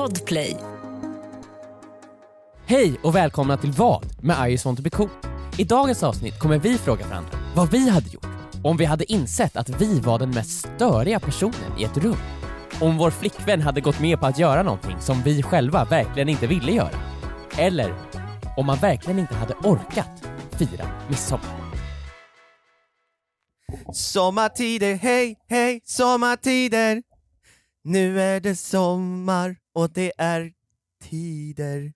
Podplay. Hej och välkomna till Vad med I just want to be cool. I dagens avsnitt kommer vi fråga varandra vad vi hade gjort om vi hade insett att vi var den mest störiga personen i ett rum. Om vår flickvän hade gått med på att göra någonting som vi själva verkligen inte ville göra. Eller om man verkligen inte hade orkat fira midsommar. Sommartider, hej, hej, sommartider. Nu är det sommar och det är tider.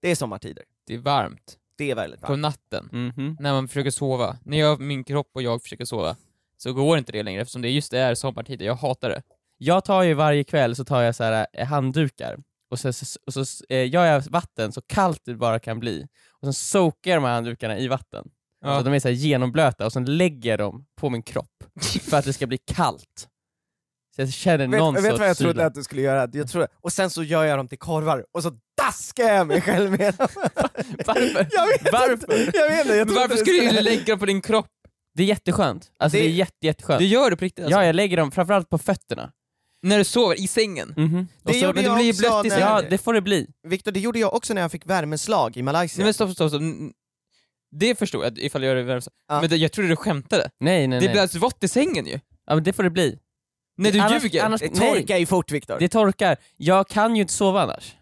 Det är sommartider. Det är varmt. Det är väldigt På varmt. natten, Mhm. när man försöker sova. När jag, min kropp och jag försöker sova, så går inte det längre eftersom det just det är sommartider. Jag hatar det. Jag tar ju varje kväll så tar jag så här eh, handdukar och så, så, och så eh, gör jag vatten så kallt det bara kan bli och sen soakar jag de här handdukarna i vatten. Så Ja. att de är så här genomblöta och sen lägger jag dem på min kropp för att det ska bli kallt. Så jag känner någon Vet, vet sorts vad jag trodde att du skulle göra? Jag trodde, och sen så gör jag dem till korvar, och så daskar jag mig själv med dem. Varför? Jag vet Varför? Inte, jag vet inte, jag varför det skulle du lägga dem på din kropp? Det är jätteskönt. Alltså det, Det- är jätte, jätteskönt. Du gör det på riktigt alltså? Ja, jag lägger dem framförallt på fötterna. När du sover, i sängen? Mhm. Det Och så, gjorde men jag blir ju också blött i sängen. Ja, det får det bli. Viktor, det gjorde jag också när jag fick värmeslag i Malaysia. Nej men stopp, stopp, stopp. Mm, Det förstår jag ifall jag gör det värme. Ja. Men det, jag trodde du skämtade. Nej, nej, Det nej. blir alltså vått i sängen ju. Ja, men det får det bli. När du Annars- ljuger. annars- det nej. torkar ju fort Viktor. Det torkar. Jag kan ju inte sova annars.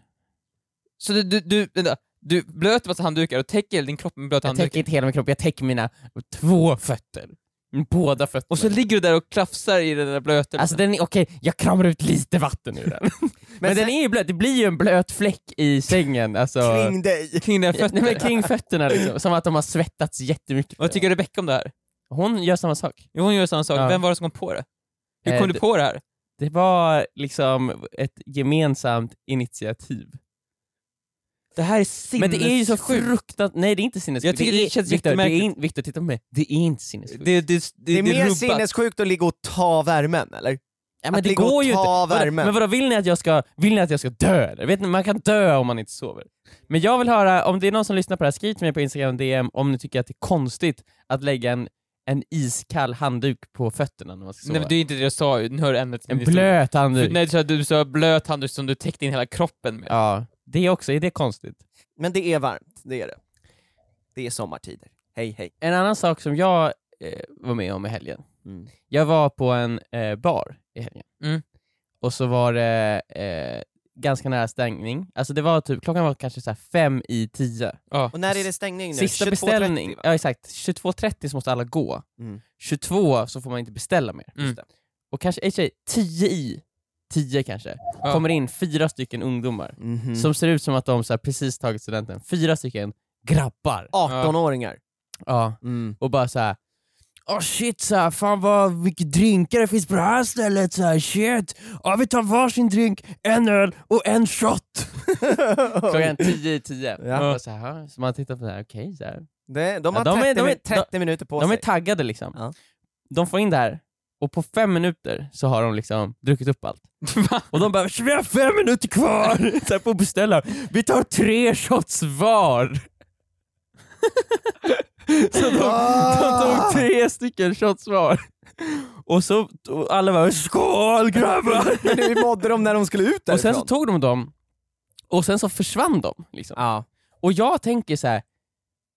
Så du, du, du, vänta, du blöter massa handdukar och täcker din kropp med blöta Jag täcker handdukar. inte hela min kropp, jag täcker mina två fötter. Båda fötterna. Och så ligger du där och klafsar i den där blöta... Alltså den är, okej, jag kramar ut lite vatten ur den. Men, den sen- är ju blöt, det blir ju en blöt fläck i sängen, alltså. Kring dig. kring Nej, fötter. men kring fötterna liksom, som att de har svettats jättemycket. Vad tycker Rebecca om det här? Hon gör samma sak. Jo, hon gör samma sak. Ja. Vem var det som kom på det? Hur Eh, kom du det- på det här? Det var liksom ett gemensamt initiativ. Det här är sinnessjukt. Men det är ju så fruktansvärt, nej det är inte sinnessjukt. Jag tycker det är, känns Victor, det är in, Victor, titta på mig. Det är inte sinnessjukt. Det, det, det, Det är mer rubbat. sinnessjukt att ligga och ta värmen, eller? ja, men att det ligga och går ju inte. värmen. Men vadå, vill ni att jag ska, vill ni att jag ska dö eller? Vet ni, man kan dö om man inte sover. Men jag vill höra, om det är någon som lyssnar på det här, skriv till mig på Instagram DM om ni tycker att det är konstigt att lägga en, en iskall handduk på fötterna när man ska sova. Nej men det är inte det jag sa, nu hör ämnet till en min historia. blöt handduk. För, nej, du sa, du sa blöt handduk som du täckte in hela kroppen med. Ja, det är också, är det konstigt? Men det är varmt, det är det. Det är sommartider. Hej hej. En annan sak som jag eh, var med om i helgen, Mm. jag var på en eh, bar i helgen, Mm. och så var det eh, ganska nära stängning, alltså det var typ, klockan var kanske så här fem i tio. Ja. Och när är det stängning nu? Sista 22.30, beställning, va? ja exakt, 22.30 så måste alla gå, Mm. 22 så får man inte beställa mer. Mm. Just det. Och kanske, sig, 10 i, 10 kanske, Ja. kommer in fyra stycken ungdomar Mhm. som ser ut som att de så här, precis tagit studenten, fyra stycken grabbar. 18-åringar. Ja. Mm. och bara så här. Åh shit, så här, fan vad mycket drinkar det finns på det här stället, så här, shit. Ja, vi tar varsin drink, en öl och en shot. Klockan tio i tio. Ja. Och så, här, så man tittar på det här, okej, så här. Det, de har Ja, de är- 30, de är- min- 30 minuter på De är sig. taggade liksom. Ja. De får in det här, och på fem minuter så har de liksom druckit upp allt. och de bara, vi har fem minuter kvar så här, på beställa, vi tar tre shots var. så de, de tog tre stycken shots var. Och så och alla bara skål grabbar! Men hur mådde de när de skulle ut därifrån? och sen så tog de dem, och sen så försvann de. Liksom. ja. Och jag tänker så här.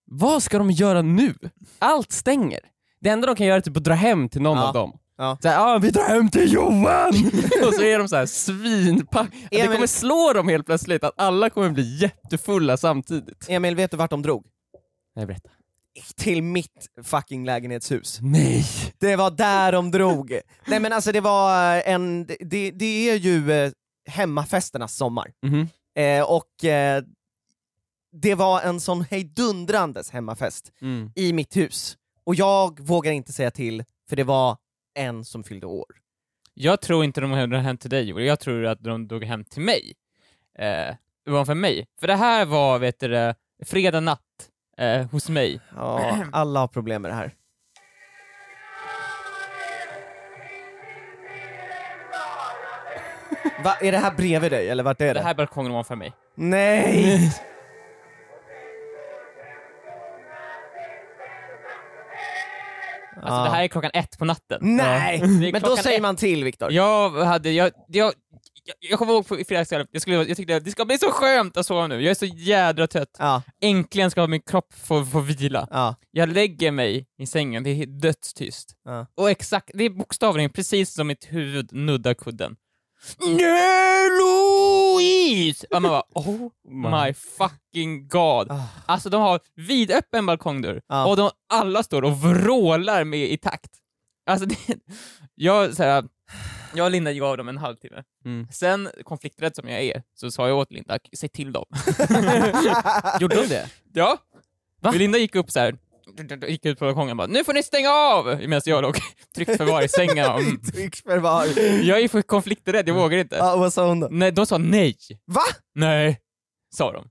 vad ska de göra nu? Allt stänger. Det enda de kan göra är typ att dra hem till någon Ja. av dem. Ja. Så här, ah, vi drar hem till Johan! och så är de så här svinpack. Det kommer slå dem helt plötsligt, att alla kommer bli jättefulla samtidigt. Emil, vet du vart de drog? Nej, berätta. Till mitt fucking lägenhetshus. Nej! Det var där de drog. Nej men alltså det var en, det, det är ju eh, hemmafesternas sommar. Mhm. Eh, och eh, det var en sån hejdundrandes hemmafest Mm. i mitt hus. Och jag vågar inte säga till, för det var en som fyllde år. Jag tror inte de hade hem till dig Joel, jag tror att de drog hem till mig. Eh, ovanför mig. För det här var, vet du fredag natt eh, hos mig. Ja, alla har problem med det här. Va, är det här bredvid dig, eller vart är det? Det här är balkongen ovanför mig. Nej! Alltså det här är klockan ett på natten. Nej! Men då säger ett. man till Viktor. Jag hade, jag, jag, jag, jag kommer ihåg på i fredagskväll, jag, skulle, jag tyckte det ska bli så skönt att sova nu, jag är så jädra trött. Ja, Äntligen ska min kropp få, få vila. ja, Jag lägger mig i sängen, det är dödstyst. ja. Och exakt, det är bokstavligen precis som mitt huvud nuddar kudden. Nej Louise! Och man bara oh my fucking god. Ah. Alltså de har vidöppen balkongdörr och de alla står och vrålar med i takt. Alltså det, jag, så här, jag och Linda gav dem en halvtimme. Mm. Sen, konflikträdd som jag är, så sa jag åt Linda, säg till dem. Gjorde de det? Ja. Va? Linda gick upp så här. Gick ut på balkongen och bara nu får ni stänga av! Medan jag låg tryckt förvar i sängen. Och, Trycksförvar. jag är för konflikträdd, jag vågar inte. Ja, vad sa hon då? Nej, de sa nej. Va? Nej, sa de.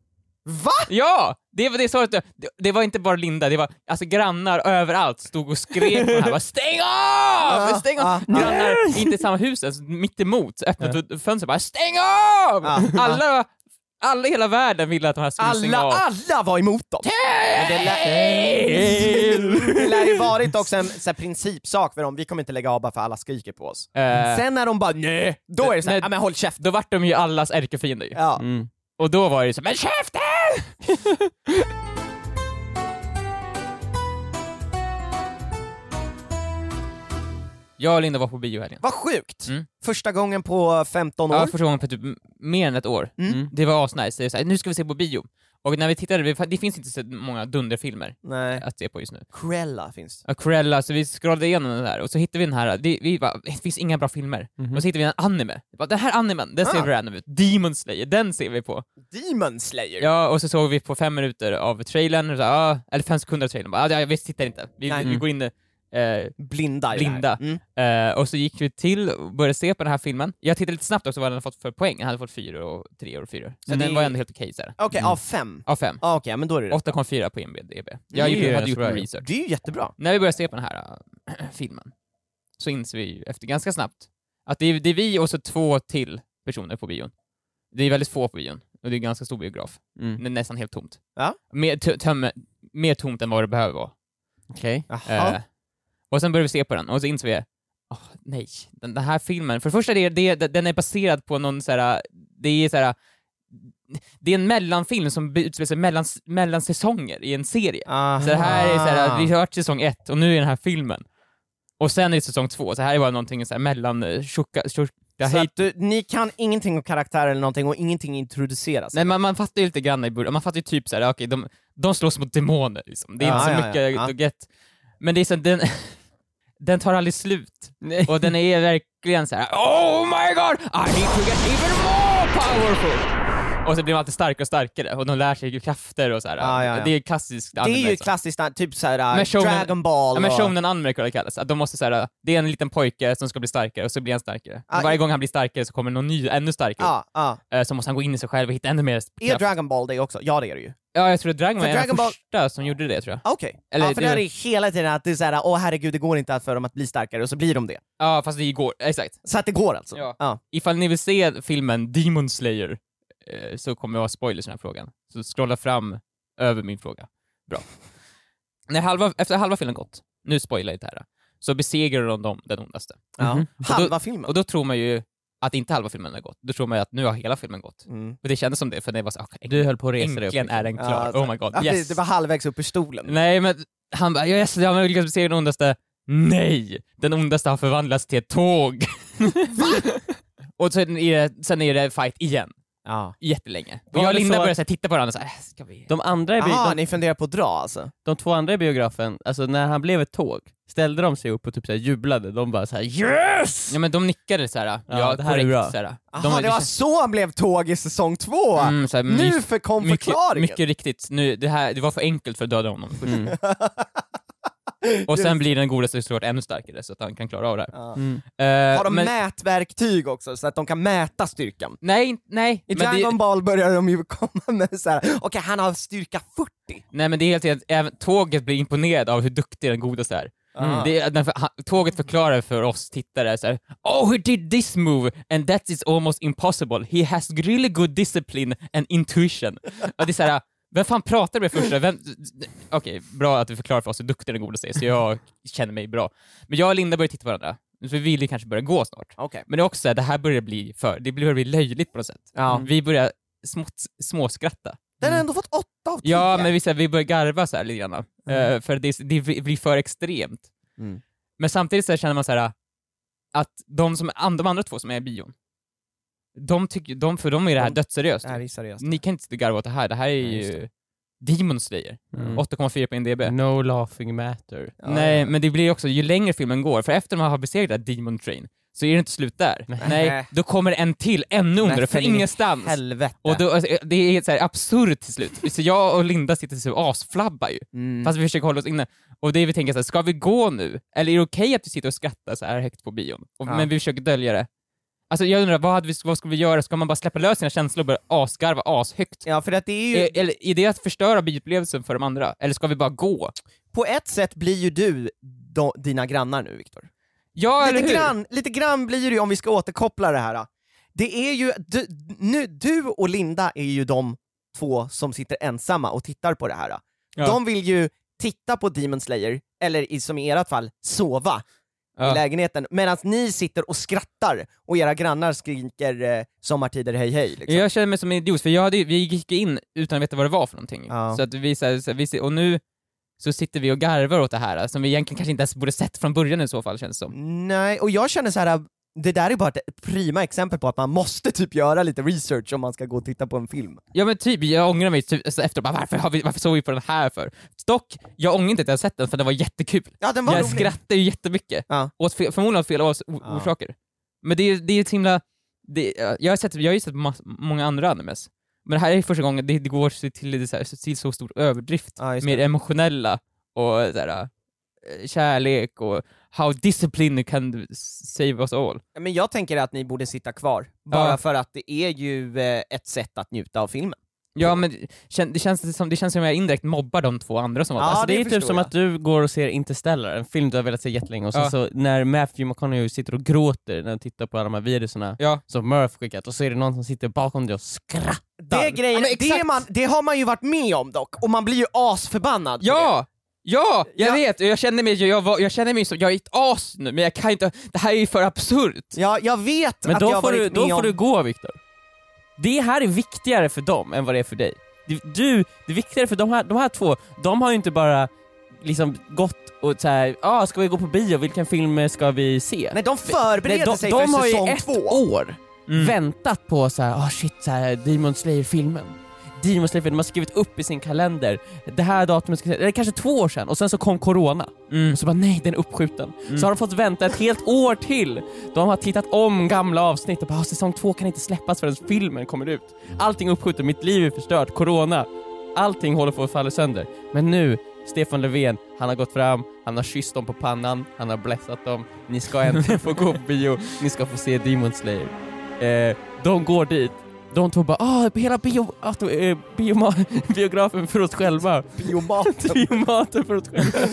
Va? Ja! Det var det svaret. Det, det var inte bara Linda, det var alltså grannar överallt stod och skrek på det här. Bara, Stäng av! Stäng av! Ja. Grannar, inte i samma hus, alltså, mitt emot, öppnade fönstret bara Stäng av! Ja. Alla, alla i hela världen ville att de här skulle stänga Alla, av. alla var emot dem! Men det, lär, det lär ju varit också en så här, principsak för dem, vi kommer inte lägga av bara för alla skriker på oss. Eh, Sen när de bara nej, då är det såhär, Nej. ja men håll käften. Då vart de ju allas ärkefiender ju. Ja. Mm. Och då var det så, men käften! jag och Linda var på bio helgen. Vad sjukt! Mm. Första gången på 15 år. Ja, första gången på typ mer än ett år. Mm. Det var asnice. Det är så här, nu ska vi se på bio. Och när vi tittade, det- det finns inte så många dunderfilmer Nej. att se på just nu. Cruella finns Ja, Cruella, så vi scrollade igenom den där och så hittade vi den här, vi, vi bara, det finns inga bra filmer. Mhm. Och så hittade vi en anime. Vi Bara, den här animen, den ser Ah. random ut. Demon Slayer, den ser vi på. Demon Slayer. Ja, och så såg vi på fem minuter av trailern, och så, ah, eller fem sekunder av trailern, bara, ah, ja, vi tittar inte. Vi, Nej. vi går in eh, Blinda. Blinda. Mm. eh, och så gick vi till och började se på den här filmen. Jag tittade lite snabbt också vad den hade fått för poäng, den hade fått fyra och tre och fyra. Så Men den var ändå helt okej såhär. Okej, Mm. av fem? Av fem. Ja, Okej, men då är det rätt. 8,4 på IMDB. Jag Det är ju gjorde, hade gjort min research. Det är ju jättebra. När vi började se på den här äh, filmen så inser vi ju efter ganska snabbt att det är, det är vi och så två till personer på bion. Det är väldigt få på bion, och det är en ganska stor biograf. Mm. Det är nästan helt tomt. Ja. Mer, mer tomt än vad det behöver vara. Okej. Jaha. Eh, och sen började vi se på den, och så inser vi åh nej, den, den här filmen, för det första, det, det, den är baserad på någon så här, det är så här, det är en mellanfilm som utspelar sig mellan, mellan säsonger i en serie. Aha. Så det här är så här, vi har hört säsong ett och nu är den här filmen. Och sen är det säsong två, så här är bara någonting så här mellan eh, tjocka, tjocka Så du, ni kan ingenting om karaktärer eller någonting och ingenting introduceras. Nej, man, man fattar ju lite grann i början, man fattar ju typ såhär, okej, de, de slåss mot demoner liksom. Det är Ja, inte så ja, mycket ja. get. Men det är så den, den tar aldrig slut. Och den är verkligen så här: Oh my god! I need to get even more powerful! Och så blir de alltid starkare och starkare, och de lär sig ju krafter och så här. Ja, ja, ja. Det är klassiskt det är ju anime, så. klassiskt, typ såhär Men shonen- Dragon Ball Ja men och... shonen anime brukar det kallas, att de måste säga det är en liten pojke som ska bli starkare och så blir han starkare. Ah, Och varje gång han blir starkare så kommer någon ny, ännu starkare. Ja. Eh, Så måste han gå in i sig själv och hitta ännu mer Är kraft. Dragon Ball det också? Ja det är det ju. Ja, jag tror att Dragon var en av Dragon de Ball- första som gjorde det tror jag. Okej. Eller Ja, för det- det är hela tiden att det är såhär, åh herregud det går inte att för dem att bli starkare, och så blir de det. Ja, fast det igår, exakt. Så att det går alltså? Ja. ja. Ifall ni vill se filmen Demon Slayer så kommer jag ha spoilers i den här frågan. Så scrolla fram över min fråga. Bra. När halva, efter halva filmen gått, nu spoilar jag inte här, så besegrar de dem, den ondaste. ja. Mhm. Halva filmen? Och då tror man ju att inte halva filmen har gått, då tror man ju att nu har hela filmen gått. Mm. Och det kändes som det, för det var så okay, Du höll på att resa dig upp. äntligen är den klar, Ja, oh my god, yes! det, det var halvvägs upp ur stolen. Nej men, han bara yes, jag har lyckats besegra den ondaste. Nej! Den ondaste har förvandlats till ett tåg. och sen är, det, sen är det fight igen, Ja. jättelänge. Och jag och Linda så började så här, titta på varandra och så här, "Äh, ska vi... De andra i bi- de, ni funderar på att dra alltså? de två andra i biografen, alltså när han blev ett tåg, ställde de sig upp och typ så här jublade, de bara så här yes! Ja men de nickade så här. ja, Ja, det här är korrekt, bra. Så här. Jaha, De, det var så han blev tåg i säsong två! mm, så här, nu för kom mycket, förklaringen! mycket riktigt, nu, det, här, det var för enkelt för att döda honom. Mm. Och sen blir den godaste såklart ännu starkare så att han kan klara av det här. Ja. Mm. Eh, Har de men, mätverktyg också, så att de kan mäta styrkan? Nej, nej. I men det- Dragon Ball börjar de ju komma med så här. okej han har styrka 40! Nej men det är helt enkelt, även tåget blir imponerad av hur duktig den godaste är. Ah. Det är den, tåget förklarar för oss tittare så här, Oh he did this move and that is almost impossible. He has really good discipline and intuition. Och det är så här, Vem fan pratade med första? Vem... Okej, bra att du förklarar för oss hur duktig den godaste är, så jag känner mig bra. Men jag och Linda börjar titta på varandra, så vi vill ju kanske börja gå snart. Okej. Men det är också så här, det här börjar bli för, det börjar bli löjligt på något sätt. Ja. Vi börjar smått, småskratta. Den har ändå fått åtta av tio. Ja, men vi, så här, vi börjar garva så här lite grann. Mm. Eh, för det, det blir för extremt. Mm. Men samtidigt så känner man så här att de, som, de andra två som är i bion, de tycker, de, för dem är det här De- dödsseriöst. Det här är seriöst. Ni kan inte garva åt det här, det här är just ju Demon Slayer. Mm. 8,4 på IMDB. No laughing matter. Ja, Nej, ja. men det blir också, ju längre filmen går, för efter man har besegrat Demon Train, så är det inte slut där. Nej. Nej, då kommer en till, ännu ondare, för ingenstans. Helvete. Och då, alltså, det är helt så här absurt till slut. Så jag och Linda sitter så asflabbar ju, mm. fast vi försöker hålla oss inne. Och det vi tänker så här, ska vi gå nu? Eller är det okej att vi sitter och skrattar så här högt på bion? Och, Ja. Men vi försöker dölja det. Alltså jag undrar, vad, hade vi, vad ska vi göra? Ska man bara släppa lös sina känslor och börja asgarva ashögt? Ja, för att det är ju... Är, eller är det att förstöra bioupplevelsen för de andra? Eller ska vi bara gå? På ett sätt blir ju du då, dina grannar nu, Viktor. Ja, eller Lite hur? grann, lite grann blir det ju om vi ska återkoppla det här. Det är ju, du, nu, du och Linda är ju de två som sitter ensamma och tittar på det här. Ja. De vill ju titta på Demon Slayer, eller i, som i ert fall, sova i Ja. lägenheten, medan ni sitter och skrattar och era grannar skriker eh, sommartider hej hej. Liksom. Jag känner mig som en idiot, för jag hade, vi gick in utan att veta vad det var för någonting. Ja. Så att vi, så här, så här, vi och nu så sitter vi och garvar åt det här, som vi egentligen kanske inte ens borde sett från början i så fall, känns det som. Nej, och jag känner så här. Det där är bara ett prima exempel på att man måste typ göra lite research om man ska gå och titta på en film. Ja men typ, jag ångrar mig typ, efter bara, varför, har vi, varför såg vi på den här för? Dock, jag ångrar inte att jag sett den för den var jättekul. Ja, den var Jag rolig. skrattade ju jättemycket, Ja. åt fel, förmodligen åt fel års, Ja. orsaker. Men det, är- det är ett himla, det, jag, har sett, jag har ju sett många andra animes, men det här är första gången det, det går till, så här, till så stor överdrift, Ja, mer emotionella och så här, eh, kärlek och how discipline can save us all. Men jag tänker att ni borde sitta kvar, bara Ja. för att det är ju eh, ett sätt att njuta av filmen. Ja men det känns som, det känns som jag indirekt mobbar de två andra som var Ja. Alltså, det, det är typ förstår som jag. att du går och ser Interstellar, en film du har velat se jättelänge, och sen Ja. så när Matthew McConaughey sitter och gråter när han tittar på alla de här videorna Ja. som Murph skickat, och så är det någon som sitter bakom dig och skrattar. Det, grejen, Ja, det, man, det har man ju varit med om dock, och man blir ju asförbannad Ja! Ja, jag Ja. vet, jag känner mig, jag, var, jag känner mig som, jag är ett as nu, men jag kan inte, det här är ju för absurt. Ja, jag vet Men att jag då har får, du, varit då får du gå Viktor. Det här är viktigare för dem än vad det är för dig. Du, det är viktigare för de här, de här två, de har ju inte bara liksom gått och såhär, ah, ska vi gå på bio, vilken film ska vi se? Nej, de förbereder de, sig de för har ju säsong ett två. år Mm. väntat på så här, ah shit, så här, Demon Slayer-filmen. Demon Slayer, de har skrivit upp i sin kalender, det här datumet ska eller kanske två år sedan, och sen så kom corona. Mm. Och så bara nej, den är uppskjuten. Mm. Så har de fått vänta ett helt år till. De har tittat om gamla avsnitt och bara, ah, säsong två kan inte släppas förrän filmen kommer ut. Allting är uppskjutet, mitt liv är förstört, corona. Allting håller på att falla sönder. Men nu, Stefan Löfven, han har gått fram, han har kysst dem på pannan, han har blessat dem. Ni ska äntligen få gå på bio, ni ska få se Demon Slayer. Eh, de går dit, de två bara ah, hela bio, auto, eh, bioma, biografen för oss själva. Biomaten. Biomaten för oss själva.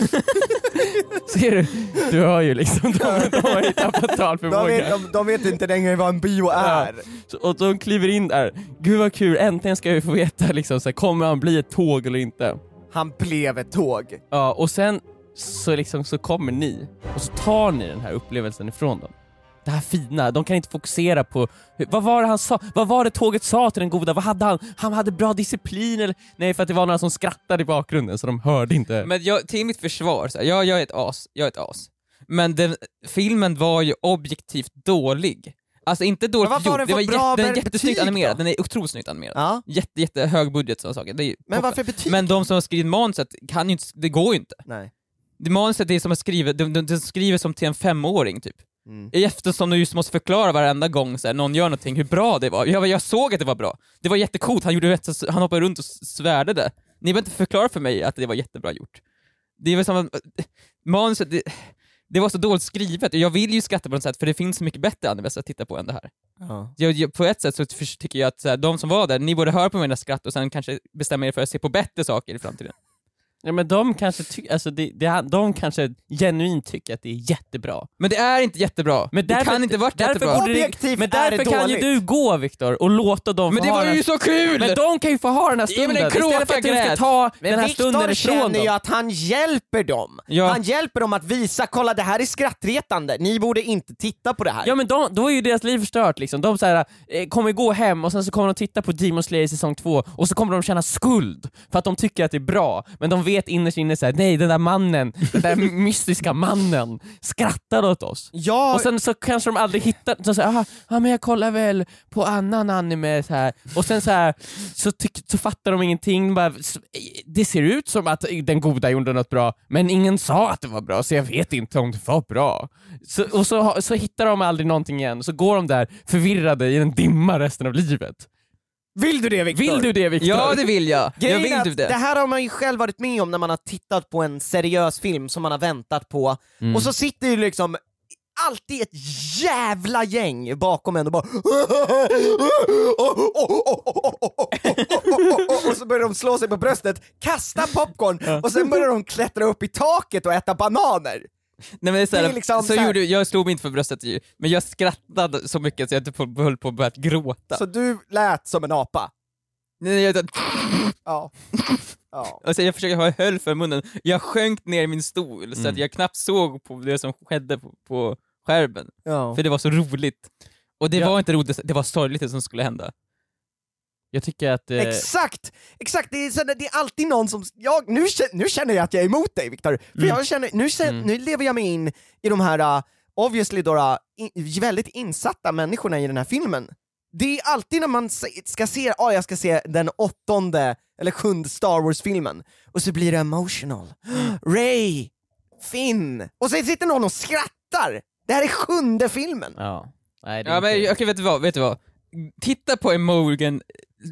Ser du? Du hör ju liksom, de, de har ju tappat De vet, talförmåga. de, de vet inte längre vad en bio är. Så- Och de kliver in där, gud vad kul, äntligen ska vi få veta liksom, så här, kommer han bli ett tåg eller inte? Han blev ett tåg. Ja, och sen så, liksom, så kommer ni, och så tar ni den här upplevelsen ifrån dem. Det här fina, de kan inte fokusera på, hur, vad var det han sa, vad var det tåget sa till den goda, vad hade han, han hade bra disciplin eller? Nej för att det var några som skrattade i bakgrunden så de hörde inte. Men jag, till mitt försvar, så här, jag, jag är ett as, jag är ett as. Men den, filmen var ju objektivt dålig. Alltså inte dåligt gjord, den det var bra jätte, den är jättesnyggt då? animerad, den är otroligt snyggt animerad. Ja. Jätte, jätte hög budget sådana saker. Det är Men varför betyg? Men de som har skrivit manuset kan ju inte, det går ju inte. Nej. Det manuset är som att skriva, de, de, de skriver som till en femåring typ. Mm. Eftersom du just måste förklara varenda gång så här, någon gör någonting hur bra det var. Jag, jag såg att det var bra. Det var jättecoolt, han, gjorde han hoppade runt och svärdade. Ni behöver inte förklara för mig att det var jättebra gjort. Det är väl som att, manuset, det, det var så dåligt skrivet, jag vill ju skratta på något sätt för det finns så mycket bättre animes att titta på än det här. Ja. Jag, jag, på ett sätt så tycker jag att så här, de som var där, ni borde höra på mina skratt och sen kanske bestämma er för att se på bättre saker i framtiden. Ja, men de kanske, ty- alltså det, det, de kanske genuint tycker att det är jättebra. Men det är inte jättebra. Men det därför- kan inte varit därför jättebra. borde det- Objektivt Men är därför det kan ju dåligt. du gå Viktor och låta dem Men få det ha var den ju här så kul! Men de kan ju få ha den här men stunden en kråka istället för att du ska ta Men den här Viktor stunden ifrån känner ju dem. att han hjälper dem. Ja. Han hjälper dem att visa, kolla det här är skrattretande, ni borde inte titta på det här. Ja men de, då är ju deras liv förstört liksom. De så här, eh, kommer gå hem och sen så kommer de titta på Demon Slayer säsong två och så kommer de känna skuld för att de tycker att det är bra, men de vet innerst inne såhär, nej den där mannen, den där mystiska mannen skrattar åt oss. Ja, Och sen så kanske de aldrig hittar, så säger, ah, ah, men jag kollar väl på annan anime så här. och sen så, här, så, så fattar de ingenting, bara, det ser ut som att den goda gjorde något bra, men ingen sa att det var bra så jag vet inte om det var bra. Så, och så, så hittar de aldrig någonting igen, så går de där förvirrade i en dimma resten av livet. Vill du det Viktor? Vill du det Viktor? Ja det vill jag. Jag vill typ det. det här har man ju själv varit med om när man har tittat på en seriös film som man har väntat på, Mm. och så sitter ju liksom alltid ett jävla gäng bakom en och bara och så börjar de slå sig på bröstet, kasta popcorn och sen börjar de klättra upp i taket och äta bananer. Nej, men det är så, här, det är liksom så så här- gjorde, jag slog mig inte för bröstet men jag skrattade så mycket så jag typ höll på att börja gråta. Så du lät som en apa. Nej, jag, Ja. ja. alltså, jag försökte ha höll för munnen, jag sjönk ner i min stol så Mm. att jag knappt såg på det som skedde på, på skärmen, ja. för det var så roligt. Och det Ja. var inte roligt, det var sorgligt det som skulle hända. Jag tycker att... Eh, Exakt! Exakt, det är, det är alltid någon som... Jag, nu, nu känner jag att jag är emot dig Viktor, för Mm. jag känner, nu, känner, Mm. nu lever jag mig in i de här, uh, obviously då, uh, in, väldigt insatta människorna i den här filmen. Det är alltid när man ska se, ah, jag ska se den åttonde eller sjunde Star Wars-filmen, och så blir det emotional. Ray! Finn! Och så sitter någon och skrattar! Det här är sjunde filmen! ja. Nej, det är Ja men inte- okej, vet du vad, vet du vad? Titta på Emogen,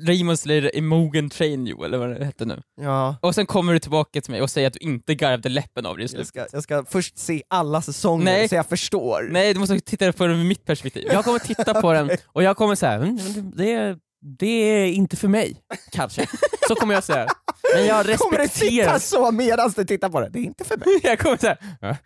Raymond Slayer Emogen Train You, eller vad det hette nu. Ja. Och sen kommer du tillbaka till mig och säger att du inte garvade läppen av det i Jag slutet. ska, jag ska först se alla säsonger Nej. så jag förstår. Nej, du måste titta på det ur mitt perspektiv. Jag kommer titta på den och jag kommer säga, mm, det, det är inte för mig, kanske. Så kommer jag säga. Men jag Kommer du respekterar... sitta så medan du tittar på det? Det är inte för mig. Jag kommer säga, mm,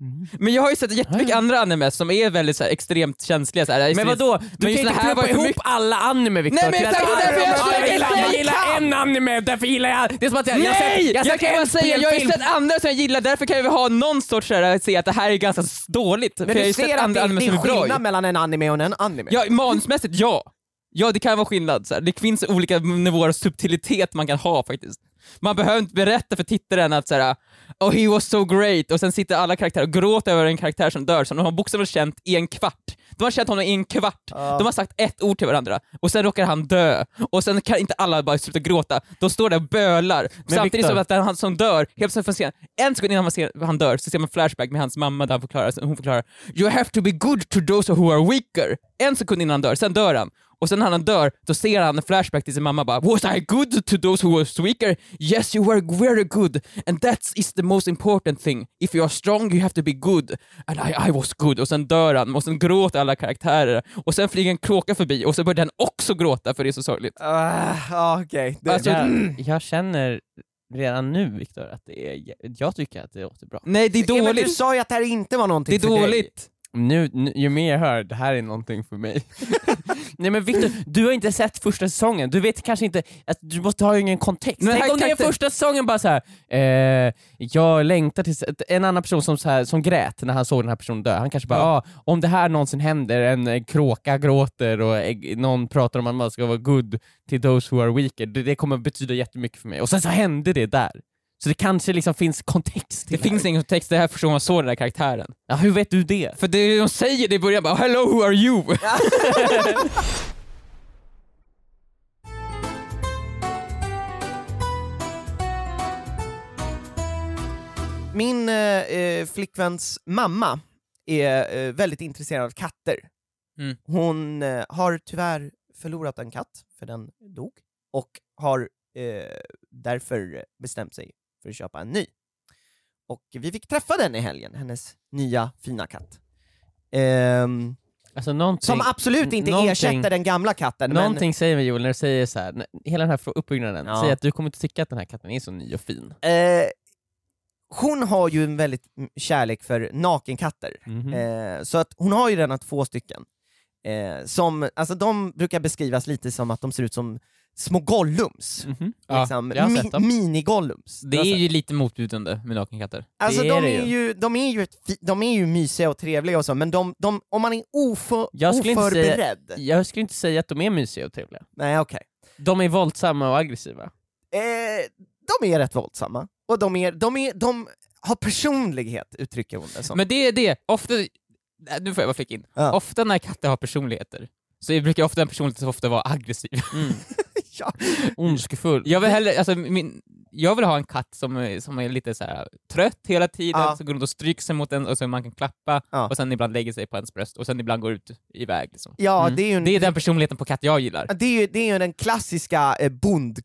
mm. Men jag har ju sett jättemycket andra animes som är väldigt så här, extremt känsliga. Så här, Men vadå? Du Men kan inte klumpa ihop mycket- alla anime Viktor. Nej, men exakt, det är därför jag Ja, försöker gillar, säga jag gillar en anime, därför gillar jag... Det är som att jag, jag Nej! sett, Jag, jag kan bara säga, jag har ju sett andra som jag gillar, därför kan jag väl ha någon sorts här, se att det här är ganska dåligt. Men för jag du ju ser att det, anime det som är skillnad mellan en anime och en anime? Ja, manusmässigt ja. Ja, det kan vara skillnad. Så här. Det finns olika nivåer av subtilitet man kan ha faktiskt. Man behöver inte berätta för tittaren att såhär Oh he was so great, och sen sitter alla karaktärer och gråter över en karaktär som dör som de har bokstavligt känt i en kvart. De har känt honom i en kvart, de har sagt ett ord till varandra, och sen råkar han dö, och sen kan inte alla bara sluta gråta, de står där och bölar, samtidigt Victor- som att den han som dör, helt plötsligt får se, en sekund innan man ser han dör så ser man flashback med hans mamma där han förklarar, hon förklarar You have to be good to those who are weaker. En sekund innan han dör, sen dör han. Och sen när han dör, då ser han en flashback till sin mamma bara Was I good to those who was weaker? Yes you were very good, and that is the most important thing. If you are strong you have to be good, and I, I was good. Och sen dör han, och sen gråter alla karaktärer. Och sen flyger en kråka förbi, och så börjar den också gråta för det är så sorgligt. Ah, Ja, okej. Det- Alltså, jag, jag känner redan nu Viktor att det är, jag tycker att det låter bra. Nej det är Ja, men dåligt. du sa ju att det här inte var Det någonting är för dig. Nu, nu, ju mer jag hör, det här är någonting för mig. Nej men Viktor, du har inte sett första säsongen, du vet kanske inte, att du måste ha ingen kontext. Men Tänk om det är första säsongen bara så här. Eh, jag längtar till, en annan person som, så här, som grät när han såg den här personen dö, han kanske bara Ja. ah, om det här någonsin händer, en eh, kråka gråter och eh, någon pratar om att man ska vara good till those who are weaker, det, det kommer betyda jättemycket för mig. Och sen så hände det där. Så det kanske liksom finns kontext till Det finns ingen text, det här förstår man så den där karaktären. Ja, hur vet du det? För det de säger det i början bara 'Hello, who are you?' Min eh, eh, flickväns mamma är eh, väldigt intresserad av katter. Mm. Hon eh, har tyvärr förlorat en katt, för den dog, och har eh, därför bestämt sig för att köpa en ny. Och vi fick träffa den i helgen, hennes nya fina katt. Ehm, Alltså Som absolut inte ersätter den gamla katten. någonting säger mig Joel när du säger så här, hela den här uppbyggnaden, Ja. säger att du kommer inte tycka att den här katten är så ny och fin. Men, eh, hon har ju en väldigt mm, kärlek för nakenkatter. Mhm. Eh, så att hon har ju redan två stycken. Eh, som, alltså de brukar beskrivas lite som att de ser ut som små Gollums. Mhm. Ja, liksom, har mi-. Mini-Gollums. Det är ju lite motbjudande med nakenkatter. Alltså Det är de, det är ju. ju, de, är ju ett, de är ju mysiga och trevliga och så, men de, de, om man är oför, Jag skulle inte säga- oförberedd... Jag skulle inte säga att de är mysiga och trevliga. Nej okej. De är våldsamma och aggressiva. Eh, de är rätt våldsamma, och de, är, de, är, de har personlighet, uttrycker hon det som. Men det är det, ofta, nu får jag bara flika in, Ja. ofta när katter har personligheter, så brukar ofta en personlighet ofta vara aggressiv. ja. Ondskefull. Jag vill, hellre, alltså, min, jag vill ha en katt som, är- som är lite så här trött hela tiden, Ja. som går runt och stryker sig mot en och så man kan klappa, Ja. och sen ibland lägger sig på ens bröst, och sen ibland går ut iväg. Liksom. ja, Mm. det är ju en, Det är den personligheten på katt jag gillar. det är ju, det är ju den klassiska eh,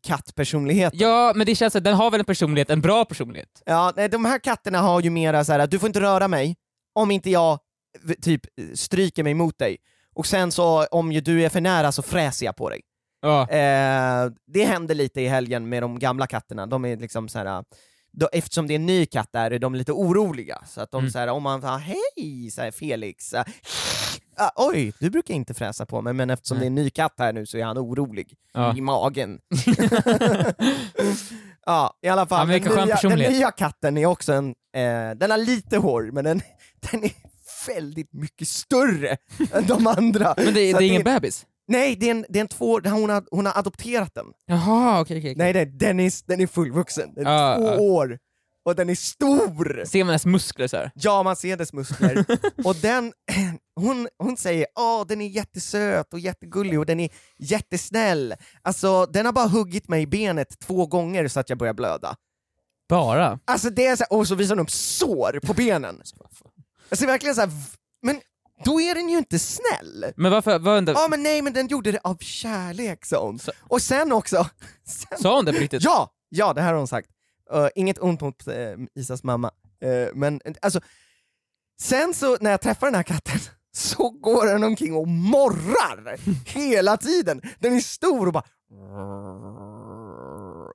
bondkattpersonligheten. Ja, men det känns att den har väl en personlighet, en bra personlighet. Ja, nej, de här katterna har ju mera så här: du får inte röra mig om inte jag v- typ stryker mig mot dig. Och sen så om ju du är för nära så fräser jag på dig. Ja. Eh, det hände lite i helgen med de gamla katterna, de är liksom så här. Då, eftersom det är en ny katt där är de lite oroliga, så att de Mm. så här, om man säger hej så här, Felix, ah, oj, du brukar inte fräsa på mig, men eftersom Nej. det är en ny katt här nu så är han orolig Ja. i magen. ja, i alla fall, den, nya, den nya katten är också en, eh, den har lite hår, men den, den är väldigt mycket större än de andra. Men det, det är ingen bebis? Nej, det är en, det är en två, hon har, hon har adopterat den. Jaha, okej okej. Nej, nej den, är, den är fullvuxen, den är Ja, två ja. år, och den är stor! Ser man hennes muskler så här? Ja, man ser dess muskler. och den, hon, hon säger åh den är jättesöt och jättegullig och den är jättesnäll. Alltså, den har bara huggit mig i benet två gånger så att jag börjar blöda. Bara? Alltså det är så här, och så visar de upp sår på benen. Alltså verkligen så här, men då är den ju inte snäll. Men varför, vad Ja men nej, men den gjorde det av kärlek sa hon. Så- Och sen också, sen, sa hon det på riktigt? ja, ja det här har hon sagt. Uh, inget ont mot uh, Isas mamma, Uh, men alltså, sen så när jag träffar den här katten så går den omkring och morrar hela tiden. Den är stor och bara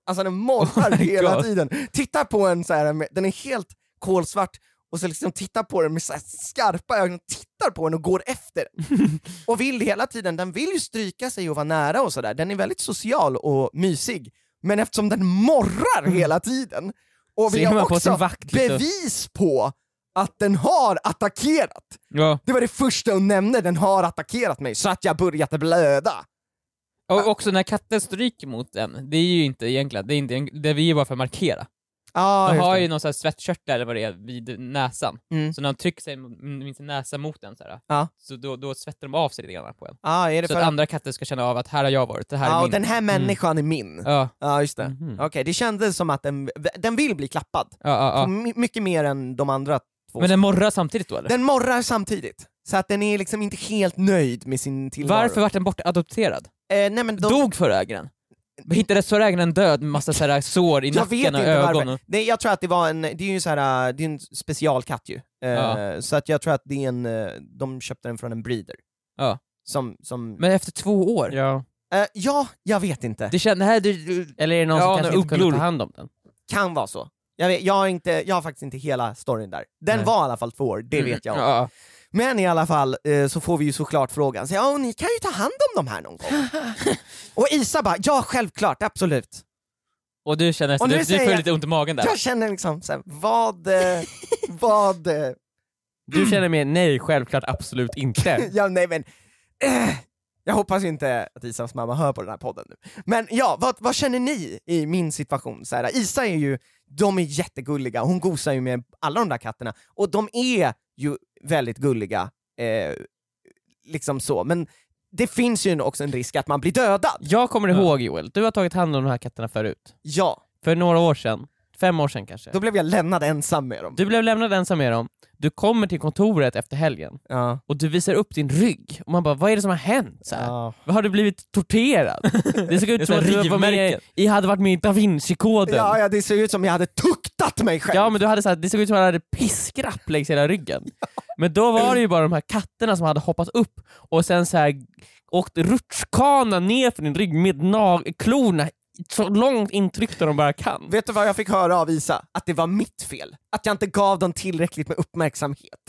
Alltså den morrar Oh hela God. tiden. Tittar på en så här, den är helt kolsvart och så liksom tittar på den med så skarpa ögon, tittar på den och går efter den. och vill hela tiden, den vill ju stryka sig och vara nära och sådär, den är väldigt social och mysig. Men eftersom den morrar hela tiden, och vi har också vakt bevis på att den har attackerat. Ja. Det var det första hon nämnde, den har attackerat mig, så att jag började blöda. Och också när katten stryker mot en, det är ju inte egentligen, det är, inte, det är ju bara för att markera. Ah, de har ju någon sån här svettkörtel eller vad det är vid näsan, Mm. så när de trycker sig sin näsa mot en så, här, Ja. så då, då svettar de av sig lite grann på en. ah, är det Så för att andra katter ska känna av att här har jag varit, det här ah, är och min. den här människan är min. Ja, Ja, just det. Mhm. Okej, det kändes som att den, den vill bli klappad. My- mycket mer än de andra två. Men den morrar samtidigt då eller? Den morrar samtidigt, så att den är liksom inte helt nöjd med sin tillvaro. Varför vart den bortadopterad? Eh, nej men de, Dog förra ägaren? Hittades förra ägaren död med massa så här sår i jag vet nacken och inte ögon? varför. Och... Nej, jag tror att det var en, det är ju så här, äh, det är en specialkatt ju. Eh, Ja. Så att jag tror att det är en, eh, de köpte den från en breeder. Ja. Som, som Men efter två år? Ja. Eh, ja, jag vet inte. Det känns, nej, du, du, Eller är det någon Ja, som kanske inte kunde ta hand om den? Kan vara så. Jag, vet, jag, har inte, jag har faktiskt inte hela storyn där. Den Nej. var i alla fall två år, det vet jag. Ja. Men i alla fall eh, så får vi ju såklart frågan, så, ja ni kan ju ta hand om de här någon gång. och Isa bara, ja självklart, absolut. Och du känner, Och du, du säger får lite ont i magen där? Jag känner liksom, så här, vad, eh, vad, eh, Du känner mer nej, självklart absolut inte. ja nej men, eh, jag hoppas inte att Isas mamma hör på den här podden nu. Men ja, vad, vad känner ni i min situation? Så här, Isa är ju, de är jättegulliga, hon gosar ju med alla de där katterna, och de är ju väldigt gulliga, eh, liksom så, men det finns ju också en risk att man blir dödad. Jag kommer ihåg Joel, du har tagit hand om de här katterna förut. Ja, För några år sedan, fem år sedan kanske. då blev jag lämnad ensam med dem. Du blev lämnad ensam med dem, du kommer till kontoret efter helgen Ja. och du visar upp din rygg, och man bara vad är det som har hänt? Så här? Ja. Har du blivit torterad? Det såg är ut som att du var med, i, hade varit med i Da Vinci-koden. Ja, Ja, ja, det ser ut som jag hade tuktat mig själv. men du hade så här, det såg ut som att du hade piskrapp längs hela ryggen. Men då var det ju bara de här katterna som hade hoppat upp och sen så här åkt rutschkana ner för din rygg med klorna så långt intryckta de bara kan. Vet du vad jag fick höra av Isa? Att det var mitt fel. Att jag inte gav dem tillräckligt med uppmärksamhet.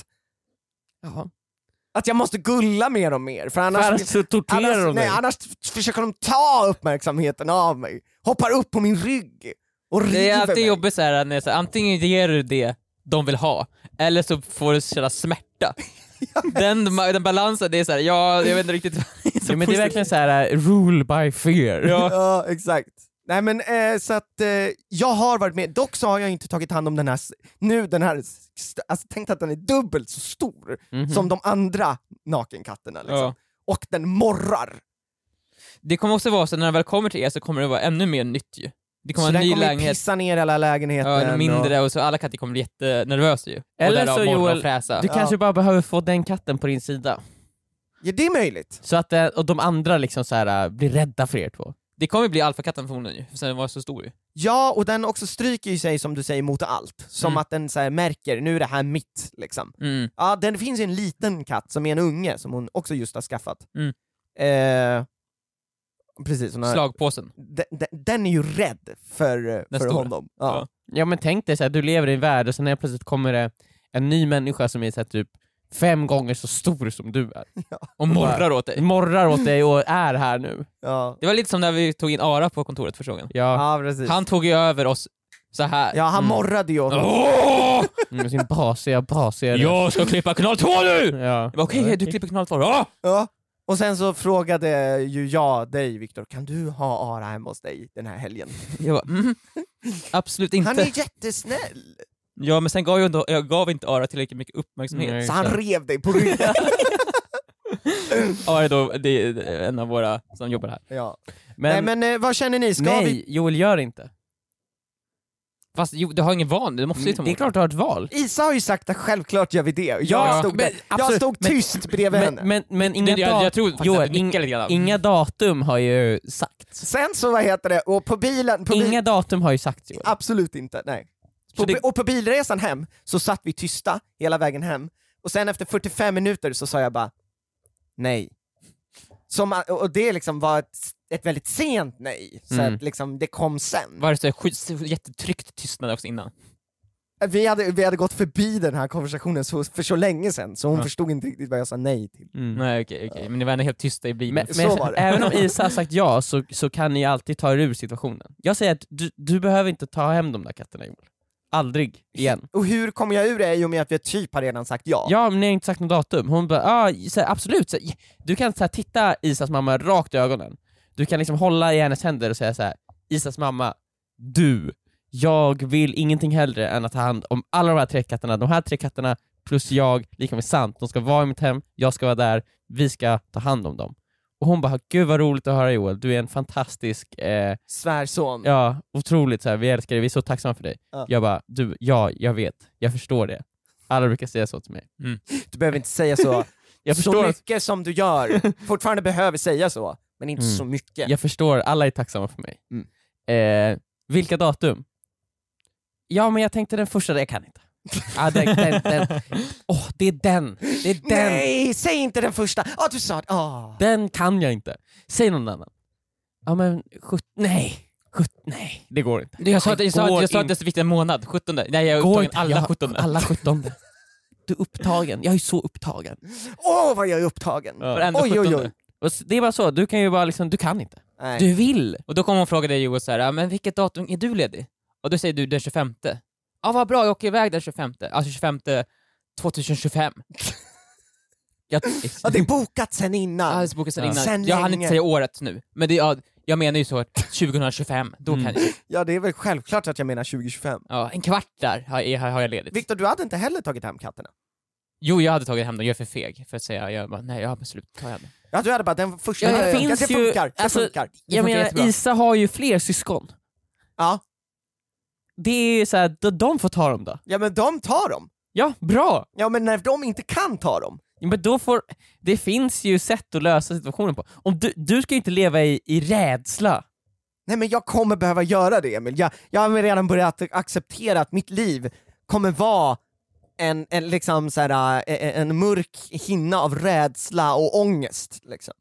Jaha. Att jag måste gulla med dem mer, för annars, För annars så torterar annars, de nej, annars försöker de ta uppmärksamheten av mig. Hoppar upp på min rygg och river Det är alltid mig. jobbigt så här, när så här, antingen ger du det de vill ha, eller så får du känna smärta. Den, den balansen, det är så här, ja, jag vet inte riktigt. Ja, men det är verkligen så här uh, rule by fear. Ja, exakt. Nej men eh, så att eh, jag har varit med, dock så har jag inte tagit hand om den här, nu den här, alltså tänk att den är dubbelt så stor Mhm. som de andra nakenkatterna liksom. Ja. Och den morrar. Det kommer också vara så när den väl kommer till er så kommer det vara ännu mer nytt ju. Det kommer så vara en ny kommer lägenhet, pissa ner hela lägenheten. ja, mindre och, och så alla katter kommer bli jättenervösa ju. Eller så, Joel. Du Ja. kanske bara behöver få den katten på din sida. Ja det är möjligt. Så att, eh, och de andra liksom så här, uh, blir rädda för er två. Det kommer bli alfakatten förmodligen ju, för den var så stor ju. Ja, och den också stryker ju sig som du säger mot allt. Som Mm. att den så här, märker, nu är det här mitt liksom. Mm. Ja, den finns ju en liten katt som är en unge som hon också just har skaffat. Mm. Eh, precis, hon har, Slagpåsen. den, den, den är ju rädd för, Den för stora. honom. Ja. Ja men tänk dig så här, du lever i en värld och sen plötsligt kommer det en ny människa som är så här, typ fem gånger så stor som du är. Och morrar åt dig. Morrar åt dig och är här nu. Ja. Det var lite som när vi tog in Ara på kontoret första gången. Ja, ja, precis. Han tog ju över oss så här. ja, han Mm. morrade ju åt honom. Åh! med sin basiga, basiga Jag ska klippa kanal 2 nu! Ja. Jag bara, Okej, du klipper kanal 2 ja! Ja. Och sen så frågade ju jag dig Viktor, kan du ha Ara hemma hos dig den här helgen? Jag bara, mm, absolut inte. Han är jättesnäll! Ja men sen gav jag, ändå, jag gav inte Ara tillräckligt mycket uppmärksamhet. Nej. Så han rev dig på ryggen. Ara är då, det är en av våra som jobbar här. ja. Men, Nej men eh, vad känner ni, ska nej, vi... Joel gör inte. Fast jo, du har ingen val, du måste ju ta Det är klart du har ett val. Isa har ju sagt att självklart gör vi det, jag, Ja, stod, men jag absolut, stod men- tyst bredvid Men, henne. men, men inga, Jag, jag, dat- tror Joel, att du ing- nickar lite grann. inga datum har ju sagts. Sen så, vad heter det, och på bilen... På bil- Inga datum har ju sagts Joel. Absolut inte, nej. Så På, det- Och på bilresan hem så satt vi tysta hela vägen hem, och sen efter 45 minuter så sa jag bara nej. Som, och det liksom var ett, ett väldigt sent nej, så Mm. att liksom det kom sen. Var det så, så jättetryckt tystnad också innan? Vi hade, vi hade gått förbi den här konversationen så, för så länge sen, så hon Ja. förstod inte riktigt vad jag sa nej till. Mm. Nej okej, okej, men ni var ändå helt tysta i bilen. Men, Så men var det. även om Isa har sagt ja så, så kan ni alltid ta er ur situationen. Jag säger att du, du behöver inte ta hem de där katterna Joel. Aldrig igen. Och hur kommer jag ur det i och med att vi typ har redan sagt ja? Ja men ni har inte sagt något datum. Hon bara, ah, så här, absolut, så här, du kan så här, titta Isas mamma rakt i ögonen. Du kan liksom hålla i hennes händer och säga så här: Isas mamma, du, jag vill ingenting hellre än att ta hand om alla de här tre katterna. De här tre katterna plus jag, lika med sant. De ska vara i mitt hem, jag ska vara där, vi ska ta hand om dem. Och hon bara, gud vad roligt att höra Joel, du är en fantastisk, eh, Svärson. ja, otroligt så här, vi älskar dig, vi är så tacksamma för dig. Ja. Jag bara, du, ja, jag vet, jag förstår det. Alla brukar säga så till mig. Du behöver inte säga så, Jag så förstår, mycket som du gör, fortfarande behöver säga så, men inte Mm. så mycket. jag förstår, alla är tacksamma för mig. Mm. Eh, vilka datum? Ja men jag tänkte den första, jag kan inte. Ah, den, den, den. Åh, det är den! Det är den! Nej, säg inte den första! Ja, du sa det. Ah. Den kan jag inte. Säg någon annan. Ja men, sjut, nej. Sjut, nej, det går inte. Jag sa, att, jag, sa, går att- jag sa att en månad, 17 Nej jag är Går upptagen inte. alla Jag- 17 Alla 17. Du är upptagen, jag är så upptagen. Åh, vad jag är upptagen! Ja. Varenda Oj, oj, 17. oj. Och s- det är bara så, du kan ju bara liksom, du kan inte. Nej. Du vill! Och då kommer hon fråga dig Joel så här, "Ja, men vilket datum är du ledig? Och då säger du den 25 Ja vad bra, jag åker iväg den 25 Alltså 25 2025 Jag, Ja, det är bokat sen Ja, innan. det är bokat sedan Ja. innan. Sen jag hann inte säga året nu, men det, ja, jag menar ju så att 2025, då Mm. kan jag. Ja, det är väl självklart att jag menar 2025. Ja, en kvart där har jag, har jag ledigt. Viktor, du hade inte heller tagit hem katterna? Jo, jag hade tagit hem dem, jag är för feg för att säga, jag bara, nej, ja men slut, ta hem dem. Ja, du hade bara den första. Ja, det ja, finns det ju- funkar, det alltså- funkar. Det jag funkar menar, jättebra. Isa har ju fler syskon. Ja. Det är så här, de, får ta dem då. ja, men de tar dem. Ja, bra! Ja, men när de inte kan ta dem, Ja, Men då får, det finns ju sätt att lösa situationen på. Om du, du ska ju inte leva i, i rädsla. nej men jag kommer behöva göra det Emil. Jag, jag har redan börjat acceptera att mitt liv kommer vara en, en, liksom så här, eh, en mörk hinna av rädsla och ångest. Liksom.